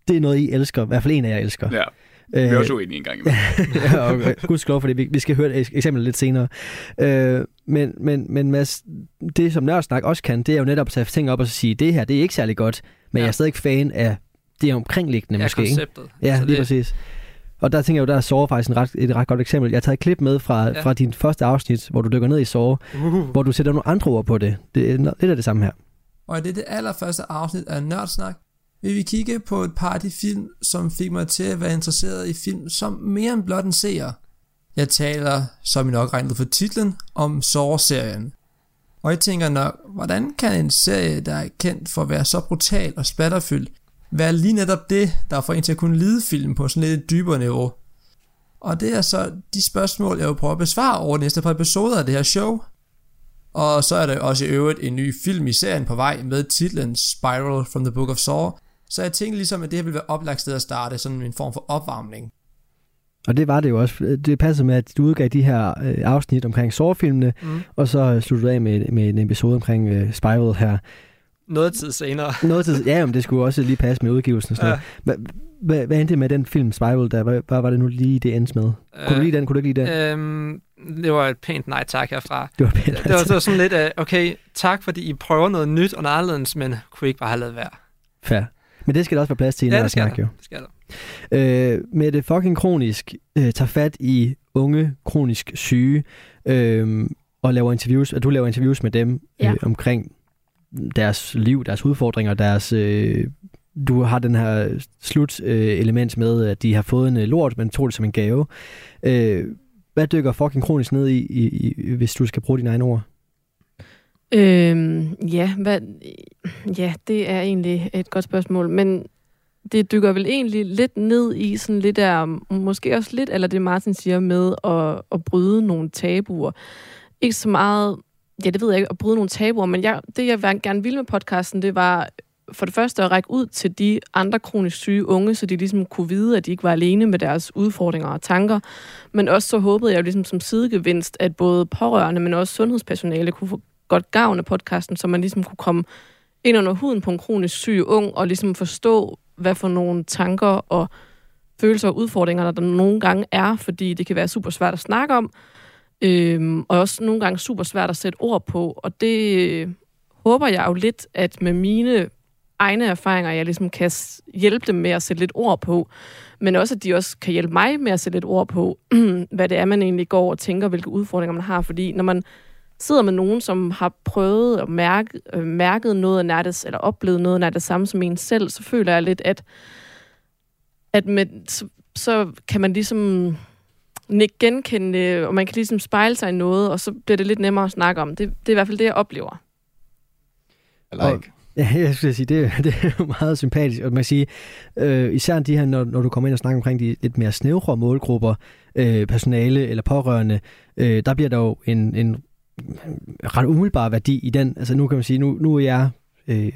det er noget, I elsker. I hvert fald en af jer elsker. Ja. Vi er også uenige en gang imellem. ja, okay. Gudskelov, fordi vi, vi skal høre et eksempel lidt senere. Øh, men, men, men Mads, det som Nørdsnak også kan, det er jo netop at tage ting op og sige, det her, det er ikke særlig godt, men ja. jeg er stadig fan af det omkringliggende ja, måske. konceptet. Ikke? Ja, lige det... præcis. Og der tænker jeg jo, der er Saw faktisk en ret, et ret godt eksempel. Jeg har taget et klip med fra, ja. fra din første afsnit, hvor du dykker ned i Saw, uh. hvor du sætter nogle andre ord på det. Det er lidt af det samme her. Og i det, det allerførste afsnit af Nørdsnak, vil vi kigge på et par af de film, som fik mig til at være interesseret i film som mere end blot en seer. Jeg taler, som I nok regnet for titlen, om Saw-serien. Og jeg tænker nok, hvordan kan en serie, der er kendt for at være så brutal og splatterfyldt, være lige netop det, der får en til at kunne lide film på sådan lidt dybere niveau? Og det er så de spørgsmål, jeg vil prøve at besvare over de næste par episoder af det her show. Og så er der også i øvrigt en ny film i serien på vej med titlen Spiral from the Book of Saw, så jeg tænkte ligesom, at det her ville være oplagt sted at starte, sådan en form for opvarmning. Og det var det jo også. Det passede med, at du udgav de her øh, afsnit omkring sårfilmene, mm. og så sluttede af med, med en episode omkring øh, Spiral her. Noget tid senere. Noget tid, ja, men det skulle også lige passe med udgivelsen og sådan ja. noget. Hvad, endte det med den film Spiral der? Hvad, hvad var det nu lige, det endte med? Kunne øh, du lide den? Kunne du ikke lide den? Øhm, det var et pænt nej tak herfra. Det var pænt det, det, var, det var sådan lidt, uh, okay, tak fordi I prøver noget nyt og anderledes, men kunne I ikke bare have lavet være? Fair. Men det skal der også være plads til i Ja, ja, det skal snak, der. jo. Det skal der. Øh, med det fucking kronisk øh, tager fat i unge kronisk syge øh, og laver interviews, og du laver interviews med dem Ja. øh, omkring deres liv, deres udfordringer, deres... Øh, du har den her slut øh, element med, at de har fået en øh, lort, men tog det som en gave. Øh, hvad dykker fucking kronisk ned i, i, i, hvis du skal bruge dine egne ord? Øhm, ja, hvad, ja, det er egentlig et godt spørgsmål, men det dykker vel egentlig lidt ned i sådan lidt der, måske også lidt, eller det Martin siger med at, at bryde nogle tabuer. Ikke så meget, ja det ved jeg ikke, at bryde nogle tabuer, men jeg, det jeg gerne ville med podcasten, det var øh, for det første at række ud til de andre kronisk syge unge, så de ligesom kunne vide, at de ikke var alene med deres udfordringer og tanker. Men også så håbede jeg jo ligesom som sidegevinst, at både pårørende, men også sundhedspersonale kunne få godt gavn af podcasten, så man ligesom kunne komme ind under huden på en kronisk syg ung, og ligesom forstå, hvad for nogle tanker og følelser og udfordringer, der, der nogle gange er, fordi det kan være super svært at snakke om, øhm, og også nogle gange super svært at sætte ord på. Og det øh, håber jeg jo lidt, at med mine egne erfaringer, jeg ligesom kan hjælpe dem med at sætte lidt ord på, men også, at de også kan hjælpe mig med at sætte lidt ord på, hvad det er, man egentlig går og tænker, hvilke udfordringer man har. Fordi når man sidder med nogen, som har prøvet at mærke, øh, mærket noget af nærtes, eller oplevet noget af det samme som en selv, så føler jeg lidt, at, at med, så, så kan man ligesom ikke genkende det, og man kan ligesom spejle sig i noget, og så bliver det lidt nemmere at snakke om. Det, det er i hvert fald det, jeg oplever. Eller Og- ikke. Ja, jeg skulle sige, det, det er jo meget sympatisk. Og man kan sige, øh, især de her, når, når du kommer ind og snakker omkring de lidt mere snævre målgrupper, øh, personale eller pårørende, øh, der bliver der jo en, en ret umiddelbar værdi i den. Altså nu kan man sige, nu, nu er jeg øh,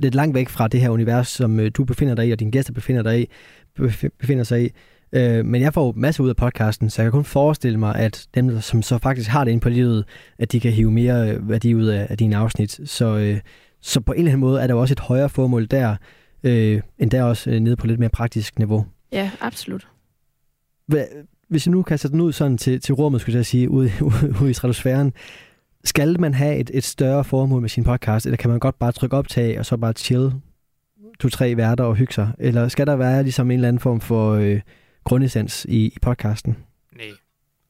lidt langt væk fra det her univers, som øh, du befinder dig i, og dine gæster befinder, dig i, bef- befinder sig i. Øh, men jeg får jo masser ud af podcasten, så jeg kan kun forestille mig, at dem, der- som så faktisk har det inde på livet, at de kan hive mere øh, værdi ud af, af dine afsnit. Så, øh, så på en eller anden måde er der jo også et højere formål der, øh, end der også øh, nede på lidt mere praktisk niveau. Ja, absolut. Hvad, hvis jeg nu kaster den ud sådan til, til rummet, skulle jeg sige, ude, ude, ude i stratosfæren, skal man have et, et større formål med sin podcast, eller kan man godt bare trykke optag, og så bare chill to-tre værter og hygge sig? Eller skal der være ligesom en eller anden form for øh, grundessens i, i podcasten? Nej.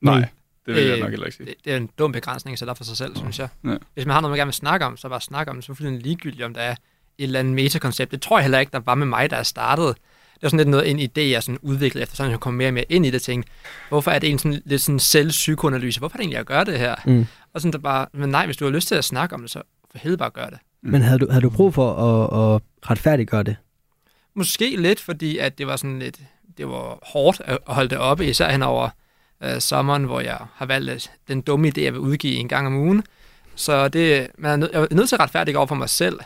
Nej, Nej. det vil jeg Øh, nok heller ikke sige. Det, det er en dum begrænsning at sætte op for sig selv, synes jeg. Ja. Hvis man har noget, man gerne vil snakke om, så bare snak om det. Så er det ligegyldigt, om der er et eller andet metakoncept. Det tror jeg heller ikke, der var med mig, jeg startede. Det var sådan lidt noget, en idé, jeg sådan udviklede efter, sådan jeg kom mere og mere ind i det, tænkte, hvorfor er det egentlig sådan lidt sådan selvpsykoanalyse? Hvorfor er det egentlig, jeg gør det her? Mm. Og sådan der bare, men nej, hvis du har lyst til at snakke om det, så for helvede bare gør det. Men havde du, havde du brug for at, at retfærdiggøre det? Måske lidt, fordi at det var sådan lidt, det var hårdt at holde det oppe, især hen over øh, sommeren, hvor jeg har valgt at den dumme idé, jeg vil udgive en gang om ugen. Så det, man er nød, jeg er nødt til at retfærdige over for mig selv,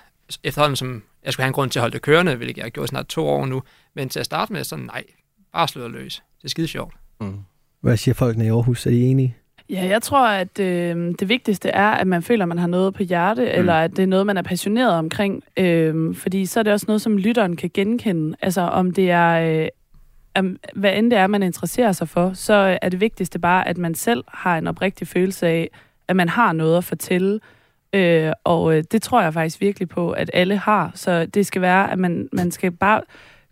efterhånden som jeg skulle have en grund til at holde det kørende, hvilket jeg har gjort snart to år nu. Men til at starte med, så nej, bare slå det løs. Det er skide sjovt. Mm. Hvad siger folkene i Aarhus? Er de enige? Ja, jeg tror, at øh, det vigtigste er, at man føler, at man har noget på hjerte, mm. eller at det er noget, man er passioneret omkring. Øh, fordi så er det også noget, som lytteren kan genkende. Altså om det er, øh, om, hvad end det er, man interesserer sig for, så er det vigtigste bare, at man selv har en oprigtig følelse af, at man har noget at fortælle. Øh, og øh, det tror jeg faktisk virkelig på, at alle har. Så det skal være, at man, man skal bare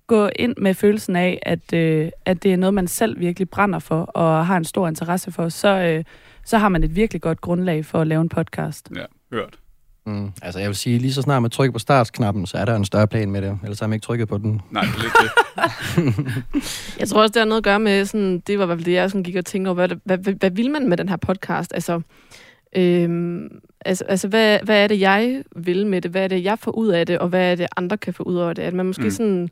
gå ind med følelsen af, at, øh, at det er noget, man selv virkelig brænder for og har en stor interesse for, så, øh, så har man et virkelig godt grundlag for at lave en podcast. Ja, hørt. Mm. Altså, jeg vil sige, lige så snart man trykker på startknappen, så er der en større plan med det. Ellers har man ikke trykket på den. Nej, det er lidt det. Jeg tror også, det har noget at gøre med, sådan, det var i hvert fald det, jeg sådan gik og tænkte over, hvad, hvad, hvad, hvad vil man med den her podcast? Altså, øhm, altså, altså hvad, hvad er det, jeg vil med det? Hvad er det, jeg får ud af det? Og hvad er det, andre kan få ud af det? At man måske Mm. sådan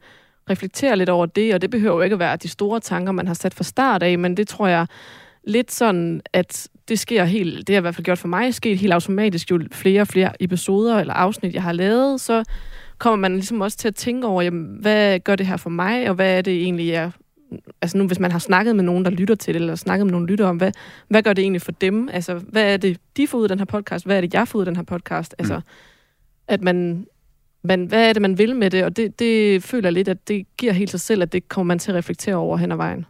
reflekterer lidt over det, og det behøver jo ikke at være de store tanker, man har sat fra start af, men det tror jeg lidt sådan, at det sker helt, det har i hvert fald gjort for mig, sket helt automatisk, jo flere og flere episoder eller afsnit, jeg har lavet, så kommer man ligesom også til at tænke over, jamen, hvad gør det her for mig, og hvad er det egentlig, jeg... Altså nu, hvis man har snakket med nogen, der lytter til det, eller snakket med nogen lytter om, hvad, hvad gør det egentlig for dem? Altså, hvad er det, de får ud af den her podcast? Hvad er det, jeg får ud af den her podcast? Altså, at man, man, hvad er det, man vil med det? Og det, det føler jeg lidt, at det giver helt sig selv, at det kommer man til at reflektere over hen ad vejen.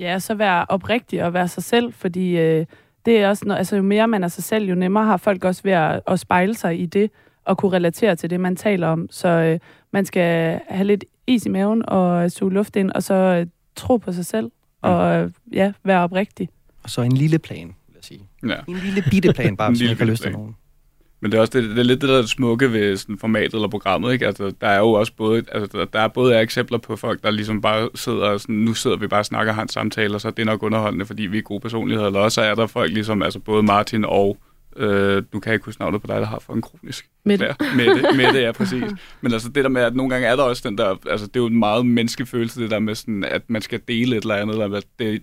Ja, så være oprigtig og være sig selv, fordi øh, det er også noget, altså jo mere man er sig selv, jo nemmere har folk også ved at, at spejle sig i det, at kunne relatere til det, man taler om. Så øh, man skal have lidt is i maven og suge luft ind, og så øh, tro på sig selv, og øh, ja, være oprigtig. Og så en lille plan, vil jeg sige. Ja. En lille bitte plan, bare hvis man ikke har lyst til nogen. Men det er også det, det er lidt det der smukke ved sådan formatet eller programmet, ikke? Altså, der er jo også både, altså, der, er både eksempler på folk, der ligesom bare sidder og sådan, nu sidder vi bare og snakker og har en samtale, og så er det nok underholdende, fordi vi er gode personligheder, eller også er der folk ligesom, altså både Martin og, øh, du kan ikke huske navnet på dig, der har for en kronisk. Mette. Ja, Mette, Mette, ja, præcis. Men altså det der med, at nogle gange er der også den der, altså det er jo en meget menneskelig følelse, det der med sådan, at man skal dele et eller andet, eller hvad det,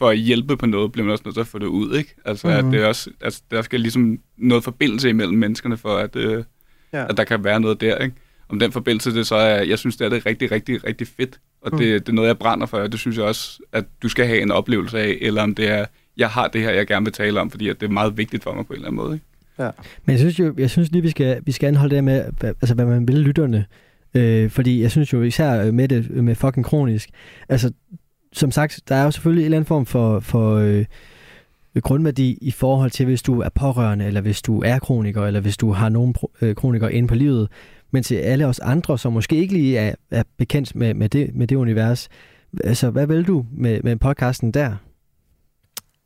for at hjælpe på noget, bliver man også nødt til at få det ud, ikke? Altså, mm-hmm. at det er også, altså, der skal ligesom noget forbindelse imellem menneskerne, for at, øh, Ja. ja. at der kan være noget der, ikke? Om den forbindelse, det så er, jeg synes, det er det rigtig, rigtig, rigtig fedt, og det, det er noget, jeg brænder for, og det synes jeg også, at du skal have en oplevelse af, eller om det er, jeg har det her, jeg gerne vil tale om, fordi at det er meget vigtigt for mig på en eller anden måde, ikke? Men jeg synes jo, jeg synes lige, vi skal, vi skal anholde det med, hvad, altså, hvad man vil lytterne. Øh, fordi jeg synes jo især med det med fucking kronisk. Altså, som sagt, der er jo selvfølgelig en eller anden form for, for øh, grundværdi i forhold til, hvis du er pårørende, eller hvis du er kroniker, eller hvis du har nogen pro- øh, kronikere inde på livet. Men til alle os andre, som måske ikke lige er, er bekendt med, med, det, med det univers, altså, hvad vil du med, med podcasten der?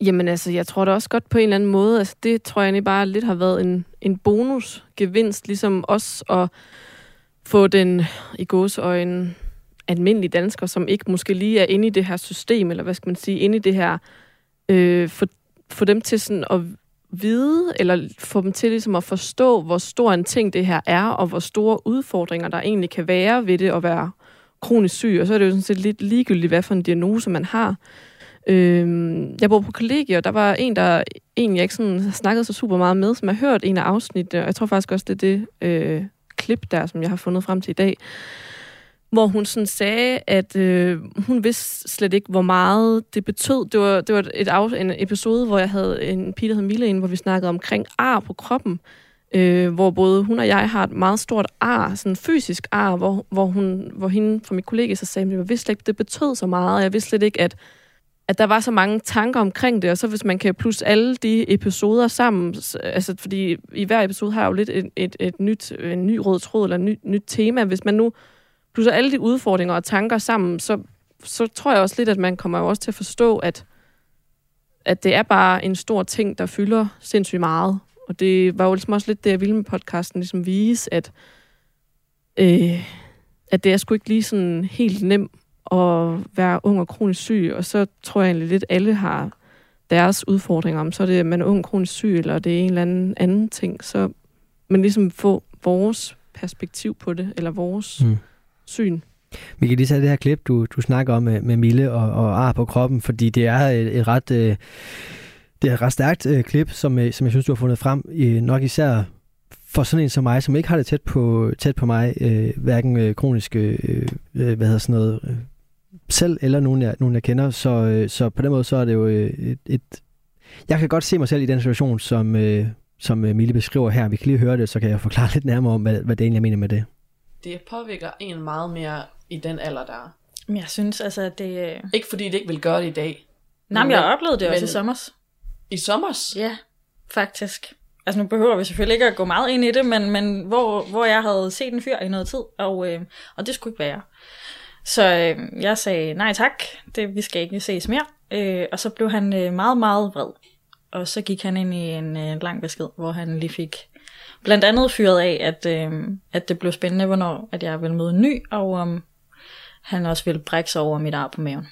Jamen altså, jeg tror da også godt på en eller anden måde, altså det tror jeg egentlig bare lidt har været en, en bonusgevinst, ligesom os at få den i gåseøjne almindelige dansker, som ikke måske lige er inde i det her system, eller hvad skal man sige, inde i det her, øh, få, dem til sådan at vide, eller få dem til ligesom at forstå, hvor stor en ting det her er, og hvor store udfordringer der egentlig kan være ved det at være kronisk syg, og så er det jo sådan set lidt ligegyldigt, hvad for en diagnose man har. Øhm, jeg bor på kollegiet, og der var en, der egentlig ikke sådan snakkede så super meget med, som har hørt en af afsnittene, og jeg tror faktisk også, det er det øh, klip der, som jeg har fundet frem til i dag, hvor hun sådan sagde, at øh, hun vidste slet ikke, hvor meget det betød. Det var, det var et af, en episode, hvor jeg havde en pige, der hed Mille hvor vi snakkede omkring ar på kroppen, øh, hvor både hun og jeg har et meget stort ar, sådan fysisk ar, hvor, hvor, hun, hvor hende fra mit kollega så sagde, at jeg vidste slet ikke, det betød så meget, og jeg vidste slet ikke, at at der var så mange tanker omkring det, og så hvis man kan plusse alle de episoder sammen, altså fordi i hver episode har jeg jo lidt et, et, et nyt, en ny rød tråd eller et nyt, nyt tema. Hvis man nu plus alle de udfordringer og tanker sammen, så, så tror jeg også lidt, at man kommer jo også til at forstå, at, at det er bare en stor ting, der fylder sindssygt meget. Og det var jo ligesom også lidt det, jeg ville med podcasten, ligesom vise, at, øh, at det er sgu ikke lige sådan helt nemt at være ung og kronisk syg, og så tror jeg egentlig lidt, alle har deres udfordringer, om så er det, at man er ung og kronisk syg, eller det er en eller anden anden ting, så man ligesom få vores perspektiv på det, eller vores Mm syn. Vi kan lige tage det her klip, du, du snakker om med, med Mille og, og ar på kroppen, fordi det er et, et ret... Øh, det er et ret stærkt øh, klip, som, øh, som jeg synes, du har fundet frem. Øh, nok især for sådan en som mig, som ikke har det tæt på, tæt på mig, øh, hverken øh, kronisk, øh, øh, hvad hedder sådan noget, øh, selv eller nogen jeg, nogen, jeg kender. Så, øh, så på den måde, så er det jo øh, et, et... Jeg kan godt se mig selv i den situation, som, øh, som øh, Mille beskriver her. Vi kan lige høre det, så kan jeg forklare lidt nærmere om, hvad, hvad det egentlig jeg mener med det det påvirker en meget mere i den alder, der er. Men jeg synes altså, at det... Ikke fordi det ikke vil gøre det i dag. Nej, men jeg har oplevet det også men- i sommers. I sommers? Ja, faktisk. Altså nu behøver vi selvfølgelig ikke at gå meget ind i det, men, men hvor, hvor jeg havde set en fyr i noget tid, og, øh, og det skulle ikke være. Så øh, jeg sagde nej tak, det, vi skal ikke ses mere. Øh, og så blev han øh, meget, meget vred. Og så gik han ind i en øh, lang besked, hvor han lige fik blandt andet fyret af, at, øh, at det blev spændende, hvornår at jeg ville møde en ny, og om han også ville brække sig over mit ar på maven.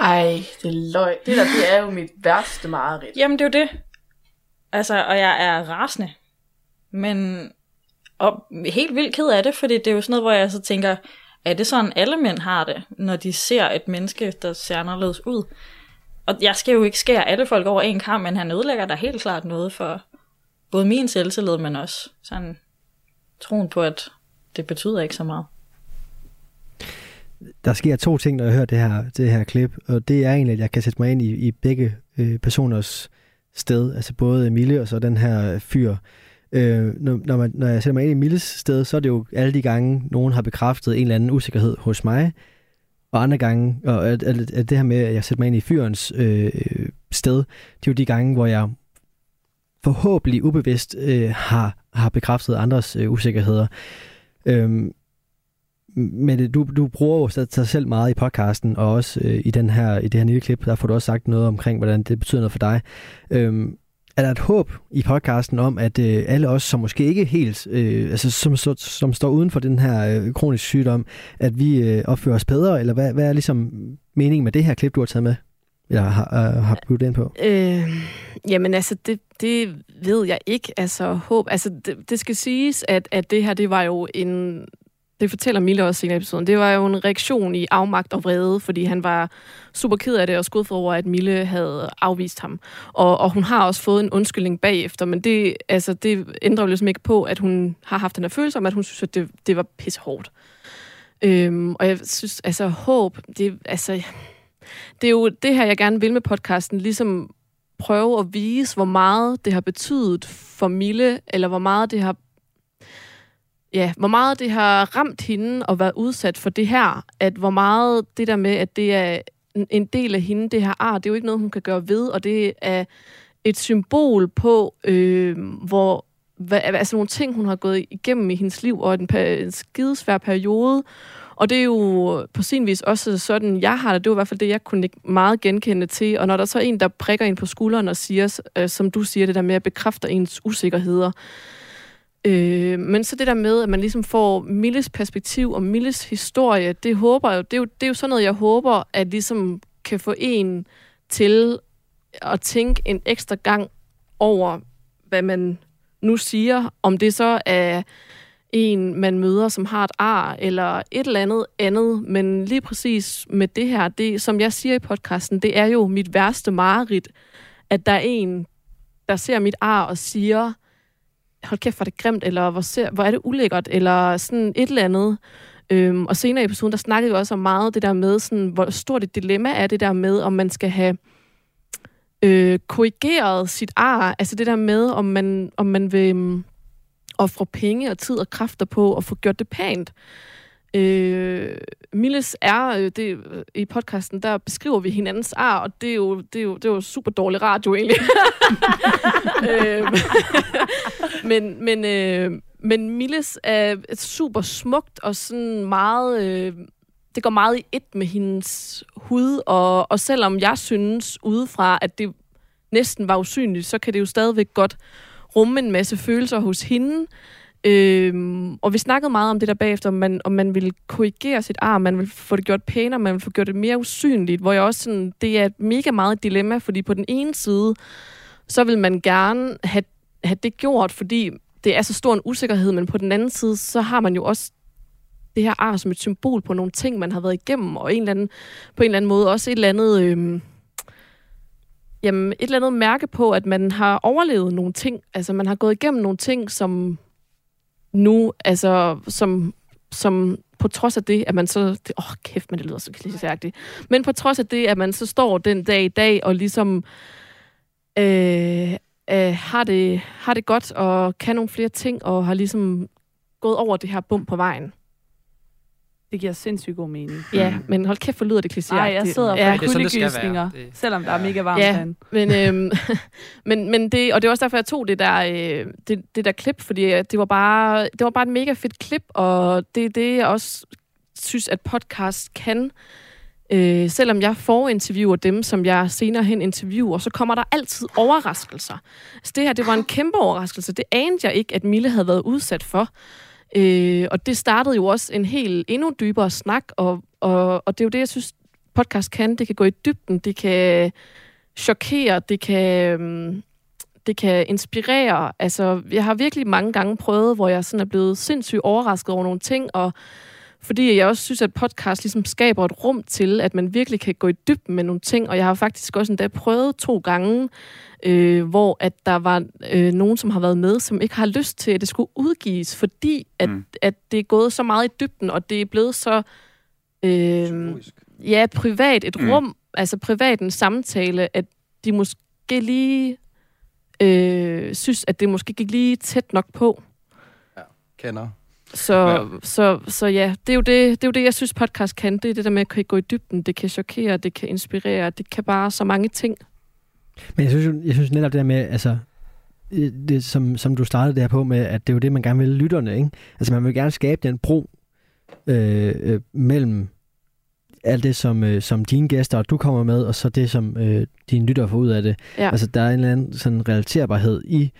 Ej, det er løg. Det der, det er jo mit værste mareridt. Jamen, det er jo det. Altså, og jeg er rasende. Men, og helt vildt ked af det, fordi det er jo sådan noget, hvor jeg så tænker, er det sådan, alle mænd har det, når de ser et menneske, der ser anderledes ud? Og jeg skal jo ikke skære alle folk over en kamp, men han ødelægger da helt klart noget for både min selvtillid, men også sådan troen på, at det betyder ikke så meget. der sker to ting, når jeg hører det her, det her klip, og det er egentlig, at jeg kan sætte mig ind i, i begge øh, personers sted, altså både Emilie og så den her fyr. Øh, når, når, man, når jeg sætter mig ind i Milles sted, så er det jo alle de gange, nogen har bekræftet en eller anden usikkerhed hos mig, og andre gange, og at, at, at det her med, at jeg sætter mig ind i fyrens øh, sted, det er jo de gange, hvor jeg forhåbentlig ubevidst øh, har har bekræftet andres øh, usikkerheder. Øhm, men øh, du, du bruger jo dig selv meget i podcasten, og også øh, i, den her, i det her nye klip, der får du også sagt noget omkring, hvordan det betyder noget for dig. Øhm, er der et håb i podcasten om, at øh, alle os, som måske ikke helt, øh, altså som, som, som står uden for den her øh, kroniske sygdom, at vi øh, opfører os bedre, eller hvad, hvad er ligesom meningen med det her klip, du har taget med? Eller har, øh, har budt ind på? Øh, jamen altså, det, det ved jeg ikke. Altså, håb. Altså, det, det skal siges, at, at det her, det var jo en det fortæller Mille også i episoden, det var jo en reaktion i afmagt og vrede, fordi han var super ked af det og skuffet over, at Mille havde afvist ham. Og, og hun har også fået en undskyldning bagefter, men det, altså, det ændrer jo ligesom ikke på, at hun har haft den her følelse om, at hun synes, at det, det var pissehårdt. Øhm, og jeg synes, altså håb, det, altså, det er jo det her, jeg gerne vil med podcasten, ligesom prøve at vise, hvor meget det har betydet for Mille, eller hvor meget det har ja, hvor meget det har ramt hende at være udsat for det her, at hvor meget det der med, at det er en del af hende, det her ar, det er jo ikke noget, hun kan gøre ved, og det er et symbol på, øh, hvor hvad, altså nogle ting, hun har gået igennem i hendes liv, og en, en skidesvær periode, og det er jo på sin vis også sådan, jeg har det. Det var i hvert fald det, jeg kunne meget genkende til. Og når der så er en, der prikker ind på skulderen og siger, øh, som du siger, det der med at bekræfte ens usikkerheder, Øh, men så det der med, at man ligesom får Milles perspektiv og Milles historie, det håber jeg, det er jo, det er jo sådan noget, jeg håber, at ligesom kan få en til at tænke en ekstra gang over, hvad man nu siger, om det så er en, man møder, som har et ar, eller et eller andet andet, men lige præcis med det her, det, som jeg siger i podcasten, det er jo mit værste mareridt, at der er en, der ser mit ar og siger, hold kæft, hvor er det grimt, eller hvor, ser, hvor er det ulækkert, eller sådan et eller andet. Øhm, og senere i episoden, der snakkede vi også om meget det der med, sådan, hvor stort et dilemma er det der med, om man skal have øh, korrigeret sit ar. Altså det der med, om man, om man vil øhm, ofre penge og tid og kræfter på at få gjort det pænt. Øh, Milles er, øh, det, i podcasten, der beskriver vi hinandens ar, og det er jo, det er jo, det er jo super dårlig radio egentlig. øh, men, men, øh, men Milles er super smukt og sådan meget... Øh, det går meget i et med hendes hud, og, og selvom jeg synes udefra, at det næsten var usynligt, så kan det jo stadigvæk godt rumme en masse følelser hos hende. Øhm, og vi snakkede meget om det der bagefter, om man, om man vil korrigere sit arm, man vil få det gjort pænere, man vil få gjort det mere usynligt, hvor jeg også sådan, det er et mega meget dilemma, fordi på den ene side, så vil man gerne have, have det gjort, fordi det er så stor en usikkerhed, men på den anden side, så har man jo også det her ar som et symbol på nogle ting, man har været igennem, og en eller anden, på en eller anden måde også et eller andet... Øhm, jamen, et eller andet mærke på, at man har overlevet nogle ting. Altså, man har gået igennem nogle ting, som nu, altså, som, som på trods af det, at man så... Åh, oh, kæft, men det lyder så klichéagtigt. Men på trods af det, at man så står den dag i dag og ligesom øh, øh, har, det, har det godt og kan nogle flere ting og har ligesom gået over det her bum på vejen. Det giver sindssygt god mening. Ja, men hold kæft, for lyder det klichéagtigt. Nej, jeg sidder og ja, får kuldegysninger, selvom der er mega varmt ja, men, øhm, men, men det, og det var også derfor, jeg tog det der, øh, det, det der klip, fordi det var, bare, det var bare et mega fedt klip, og det er det, jeg også synes, at podcast kan. Øh, selvom jeg får interviewer dem, som jeg senere hen interviewer, så kommer der altid overraskelser. Så det her, det var en kæmpe overraskelse. Det anede jeg ikke, at Mille havde været udsat for. Øh, og det startede jo også en helt endnu dybere snak, og, og, og det er jo det, jeg synes, podcast kan. Det kan gå i dybden, det kan chokere, det kan, øhm, det kan inspirere. Altså, jeg har virkelig mange gange prøvet, hvor jeg sådan er blevet sindssygt overrasket over nogle ting, og fordi jeg også synes, at podcast ligesom skaber et rum til, at man virkelig kan gå i dybden med nogle ting, og jeg har faktisk også endda prøvet to gange, øh, hvor at der var øh, nogen, som har været med, som ikke har lyst til, at det skulle udgives, fordi at, mm. at det er gået så meget i dybden, og det er blevet så øh, ja, privat et mm. rum, altså privat en samtale, at de måske lige øh, synes, at det måske gik lige tæt nok på. Ja, kender. Så, ja. så, så ja, det er, jo det, det er jo det, jeg synes, podcast kan. Det er det der med at kan gå i dybden. Det kan chokere, det kan inspirere, det kan bare så mange ting. Men jeg synes, jeg synes netop det der med, altså, øh, det, som, som du startede det her på med, at det er jo det, man gerne vil lytterne, ikke? Altså man vil gerne skabe den bro øh, øh, mellem alt det, som, øh, som dine gæster og du kommer med, og så det, som øh, dine lyttere får ud af det. Ja. Altså der er en eller anden sådan relaterbarhed i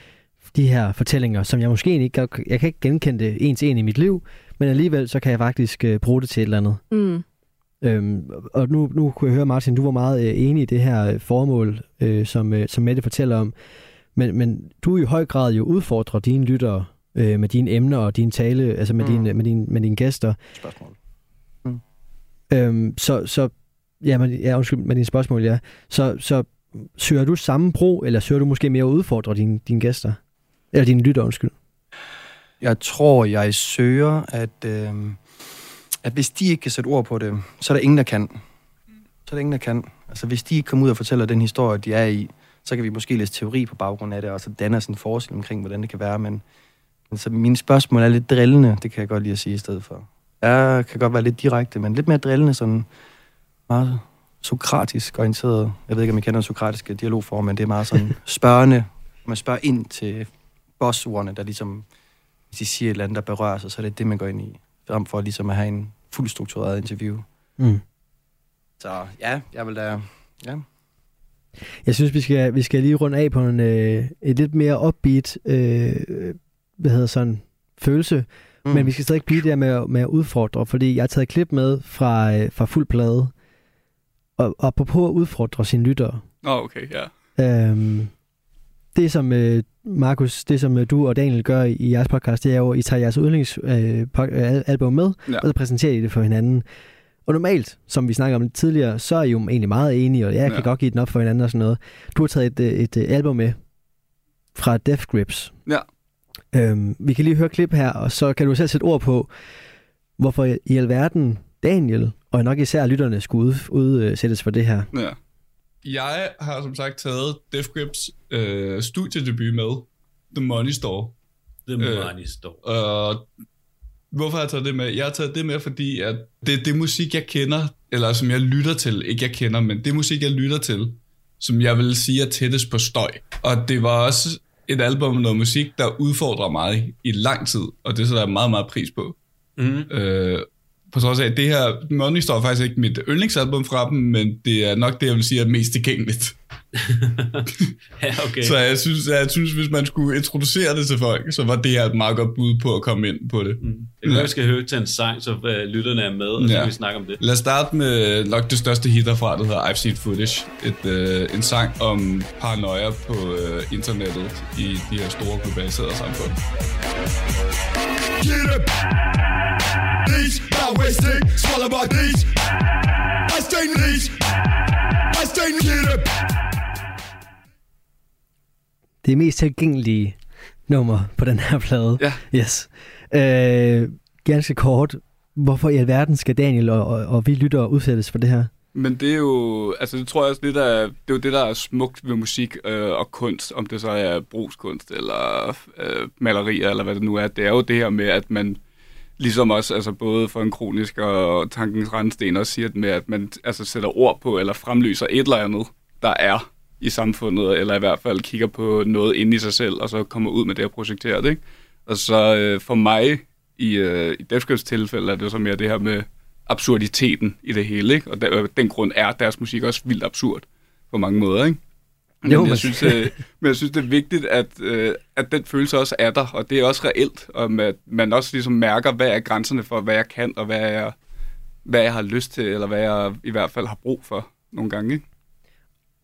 de her fortællinger, som jeg måske ikke, jeg kan ikke genkende det en til en i mit liv, men alligevel så kan jeg faktisk øh, bruge det til et eller andet. Mm. Øhm, og nu, nu kunne jeg høre, Martin, du var meget øh, enig i det her øh, formål, øh, som, øh, som Mette fortæller om. Men, men du i høj grad jo udfordrer dine lyttere øh, med dine emner og din tale, altså med, Mm. mm. dine, med, dine, med dine gæster. Spørgsmål. Øhm, så, så, ja, men, ja, undskyld, med dine spørgsmål, ja. Så, så søger du samme bro, eller søger du måske mere at udfordre dine, dine gæster? Eller dine lytter, undskyld. Jeg tror, jeg søger, at, øh, at hvis de ikke kan sætte ord på det, så er der ingen, der kan. Så er der ingen, der kan. Altså, hvis de ikke kommer ud og fortæller den historie, de er i, så kan vi måske læse teori på baggrund af det, og så danne sådan en forestilling omkring, hvordan det kan være. Men, men så mine spørgsmål er lidt drillende, det kan jeg godt lige at sige i stedet for. Jeg kan godt være lidt direkte, men lidt mere drillende, sådan meget sokratisk orienteret. Jeg ved ikke, om I kender den sokratiske dialogform, men det er meget sådan spørgende. Man spørger ind til bossordene, der ligesom, hvis de siger et eller andet, der berører sig, så er det det, man går ind i. Frem for ligesom at have en fuldt struktureret interview. Mm. Så ja, jeg vil da... Ja. Jeg synes, vi skal, vi skal lige runde af på en, øh, et lidt mere upbeat øh, hvad hedder sådan, følelse. Mm. Men vi skal stadig blive der med, med at udfordre, fordi jeg har taget et klip med fra, øh, fra fuld plade. Og, og på at udfordre sine lyttere. Nå, okay, ja. Øhm, det som øh, Markus, det som øh, du og Daniel gør i, jeres podcast, det er jo, at I tager jeres udlændingsalbum øh, øh, album med, Ja. og så præsenterer I det for hinanden. Og normalt, som vi snakker om tidligere, så er I jo egentlig meget enige, og jeg kan Ja. godt give den op for hinanden og sådan noget. Du har taget et, et, øh, album med fra Death Grips. Ja. Øhm, vi kan lige høre klip her, og så kan du selv sætte ord på, hvorfor i alverden Daniel, og nok især lytterne, skulle ud, udsættes for det her. Ja. Jeg har som sagt taget Def Grips øh, studiedebut med, The Money Store. The Money Store. Og hvorfor har jeg taget det med? Jeg har taget det med, fordi at det er det musik, jeg kender, eller som jeg lytter til. Ikke jeg kender, men det musik, jeg lytter til, som jeg vil sige er tættest på støj. Og det var også et album med noget musik, der udfordrer mig i, i lang tid, og det sætter jeg meget, meget pris på. Mm. Øh, på trods af, at det her Money Store er faktisk ikke mit yndlingsalbum fra dem, men det er nok det, jeg vil sige er mest tilgængeligt. ja, okay. Så jeg synes, jeg synes, hvis man skulle introducere det til folk, så var det her et meget godt bud på at komme ind på det. Mm. Det kan vi skal høre til en sang, så uh, lytterne er med, og så Ja. kan vi snakke om det. Lad os starte med nok det største hit derfra, der hedder I've Seen Footage. Et, øh, en sang om paranoia på øh, internettet i de her store globaliserede samfund. Get up. These, not wasting, swallow my knees. I stay knees. I stay up. det mest tilgængelige nummer på den her plade. Ja. Yes. Øh, ganske kort. Hvorfor i alverden skal Daniel og, og, og vi lytter udsættes for det her? Men det er jo, altså det tror jeg også lidt af, det er jo det, der er smukt ved musik øh, og kunst, om det så er brugskunst eller øh, malerier eller hvad det nu er. Det er jo det her med, at man ligesom også, altså både for en kronisk og tankens randsten også siger det med, at man altså sætter ord på eller fremlyser et eller andet, der er i samfundet, eller i hvert fald kigger på noget inde i sig selv, og så kommer ud med det og projekterer det. Ikke? Og så øh, for mig, i, øh, i Defcons tilfælde, er det jo så mere det her med absurditeten i det hele, ikke? Og der, øh, den grund er deres musik også vildt absurd på mange måder, ikke? Men, Jo, men- jeg synes, øh, men jeg synes, det er vigtigt, at, øh, at den følelse også er der, og det er også reelt, og at man også ligesom mærker, hvad er grænserne for, hvad jeg kan, og hvad jeg, hvad jeg har lyst til, eller hvad jeg i hvert fald har brug for nogle gange, ikke?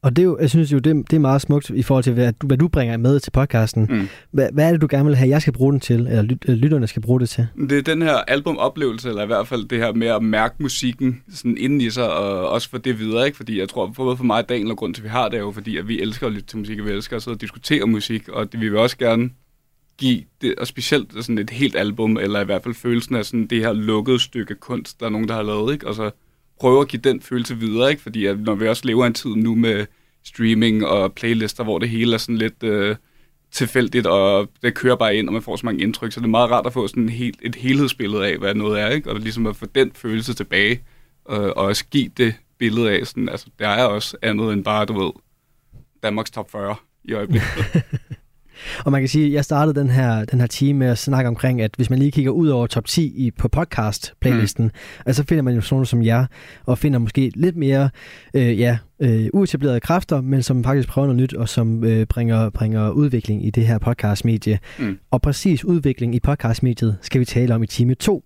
Og det er jo, jeg synes jo, det, det er meget smukt i forhold til, hvad du, hvad du bringer med til podcasten. Mm. Hvad, hvad er det, du gerne vil have, jeg skal bruge den til, eller lyt, øh, lytterne skal bruge det til? Det er den her albumoplevelse, eller i hvert fald det her med at mærke musikken sådan inden i sig, og også for det videre, ikke? Fordi jeg tror, både for mig og Daniel, og grund til, at vi har det, er jo fordi, at vi elsker at lytte til musik, og vi elsker at sidde og diskutere musik, og det, vi vil også gerne give det, og specielt sådan et helt album, eller i hvert fald følelsen af sådan det her lukkede stykke kunst, der er nogen, der har lavet, ikke? Og så prøve at give den følelse videre, ikke? Fordi at når vi også lever en tid nu med streaming og playlister, hvor det hele er sådan lidt øh, tilfældigt, og det kører bare ind, og man får så mange indtryk, så det er meget rart at få sådan en helt, et helhedsbillede af, hvad noget er, ikke? Og ligesom at få den følelse tilbage, øh, og også give det billede af, sådan, altså, der er også andet end bare, du ved, Danmarks top 40 i øjeblikket. Og man kan sige, at jeg startede den her, den her time med at snakke omkring, at hvis man lige kigger ud over top 10 i, på podcast-playlisten, mm. altså, så finder man jo sådan nogle som jer, og finder måske lidt mere øh, ja, øh, uetablerede kræfter, men som faktisk prøver noget nyt, og som øh, bringer, bringer udvikling i det her podcastmedie. Mm. Og præcis udvikling i podcastmediet skal vi tale om i time 2.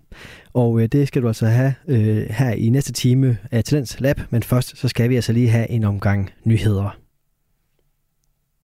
Og øh, det skal du altså have øh, her i næste time af Talents Lab, men først så skal vi altså lige have en omgang nyheder.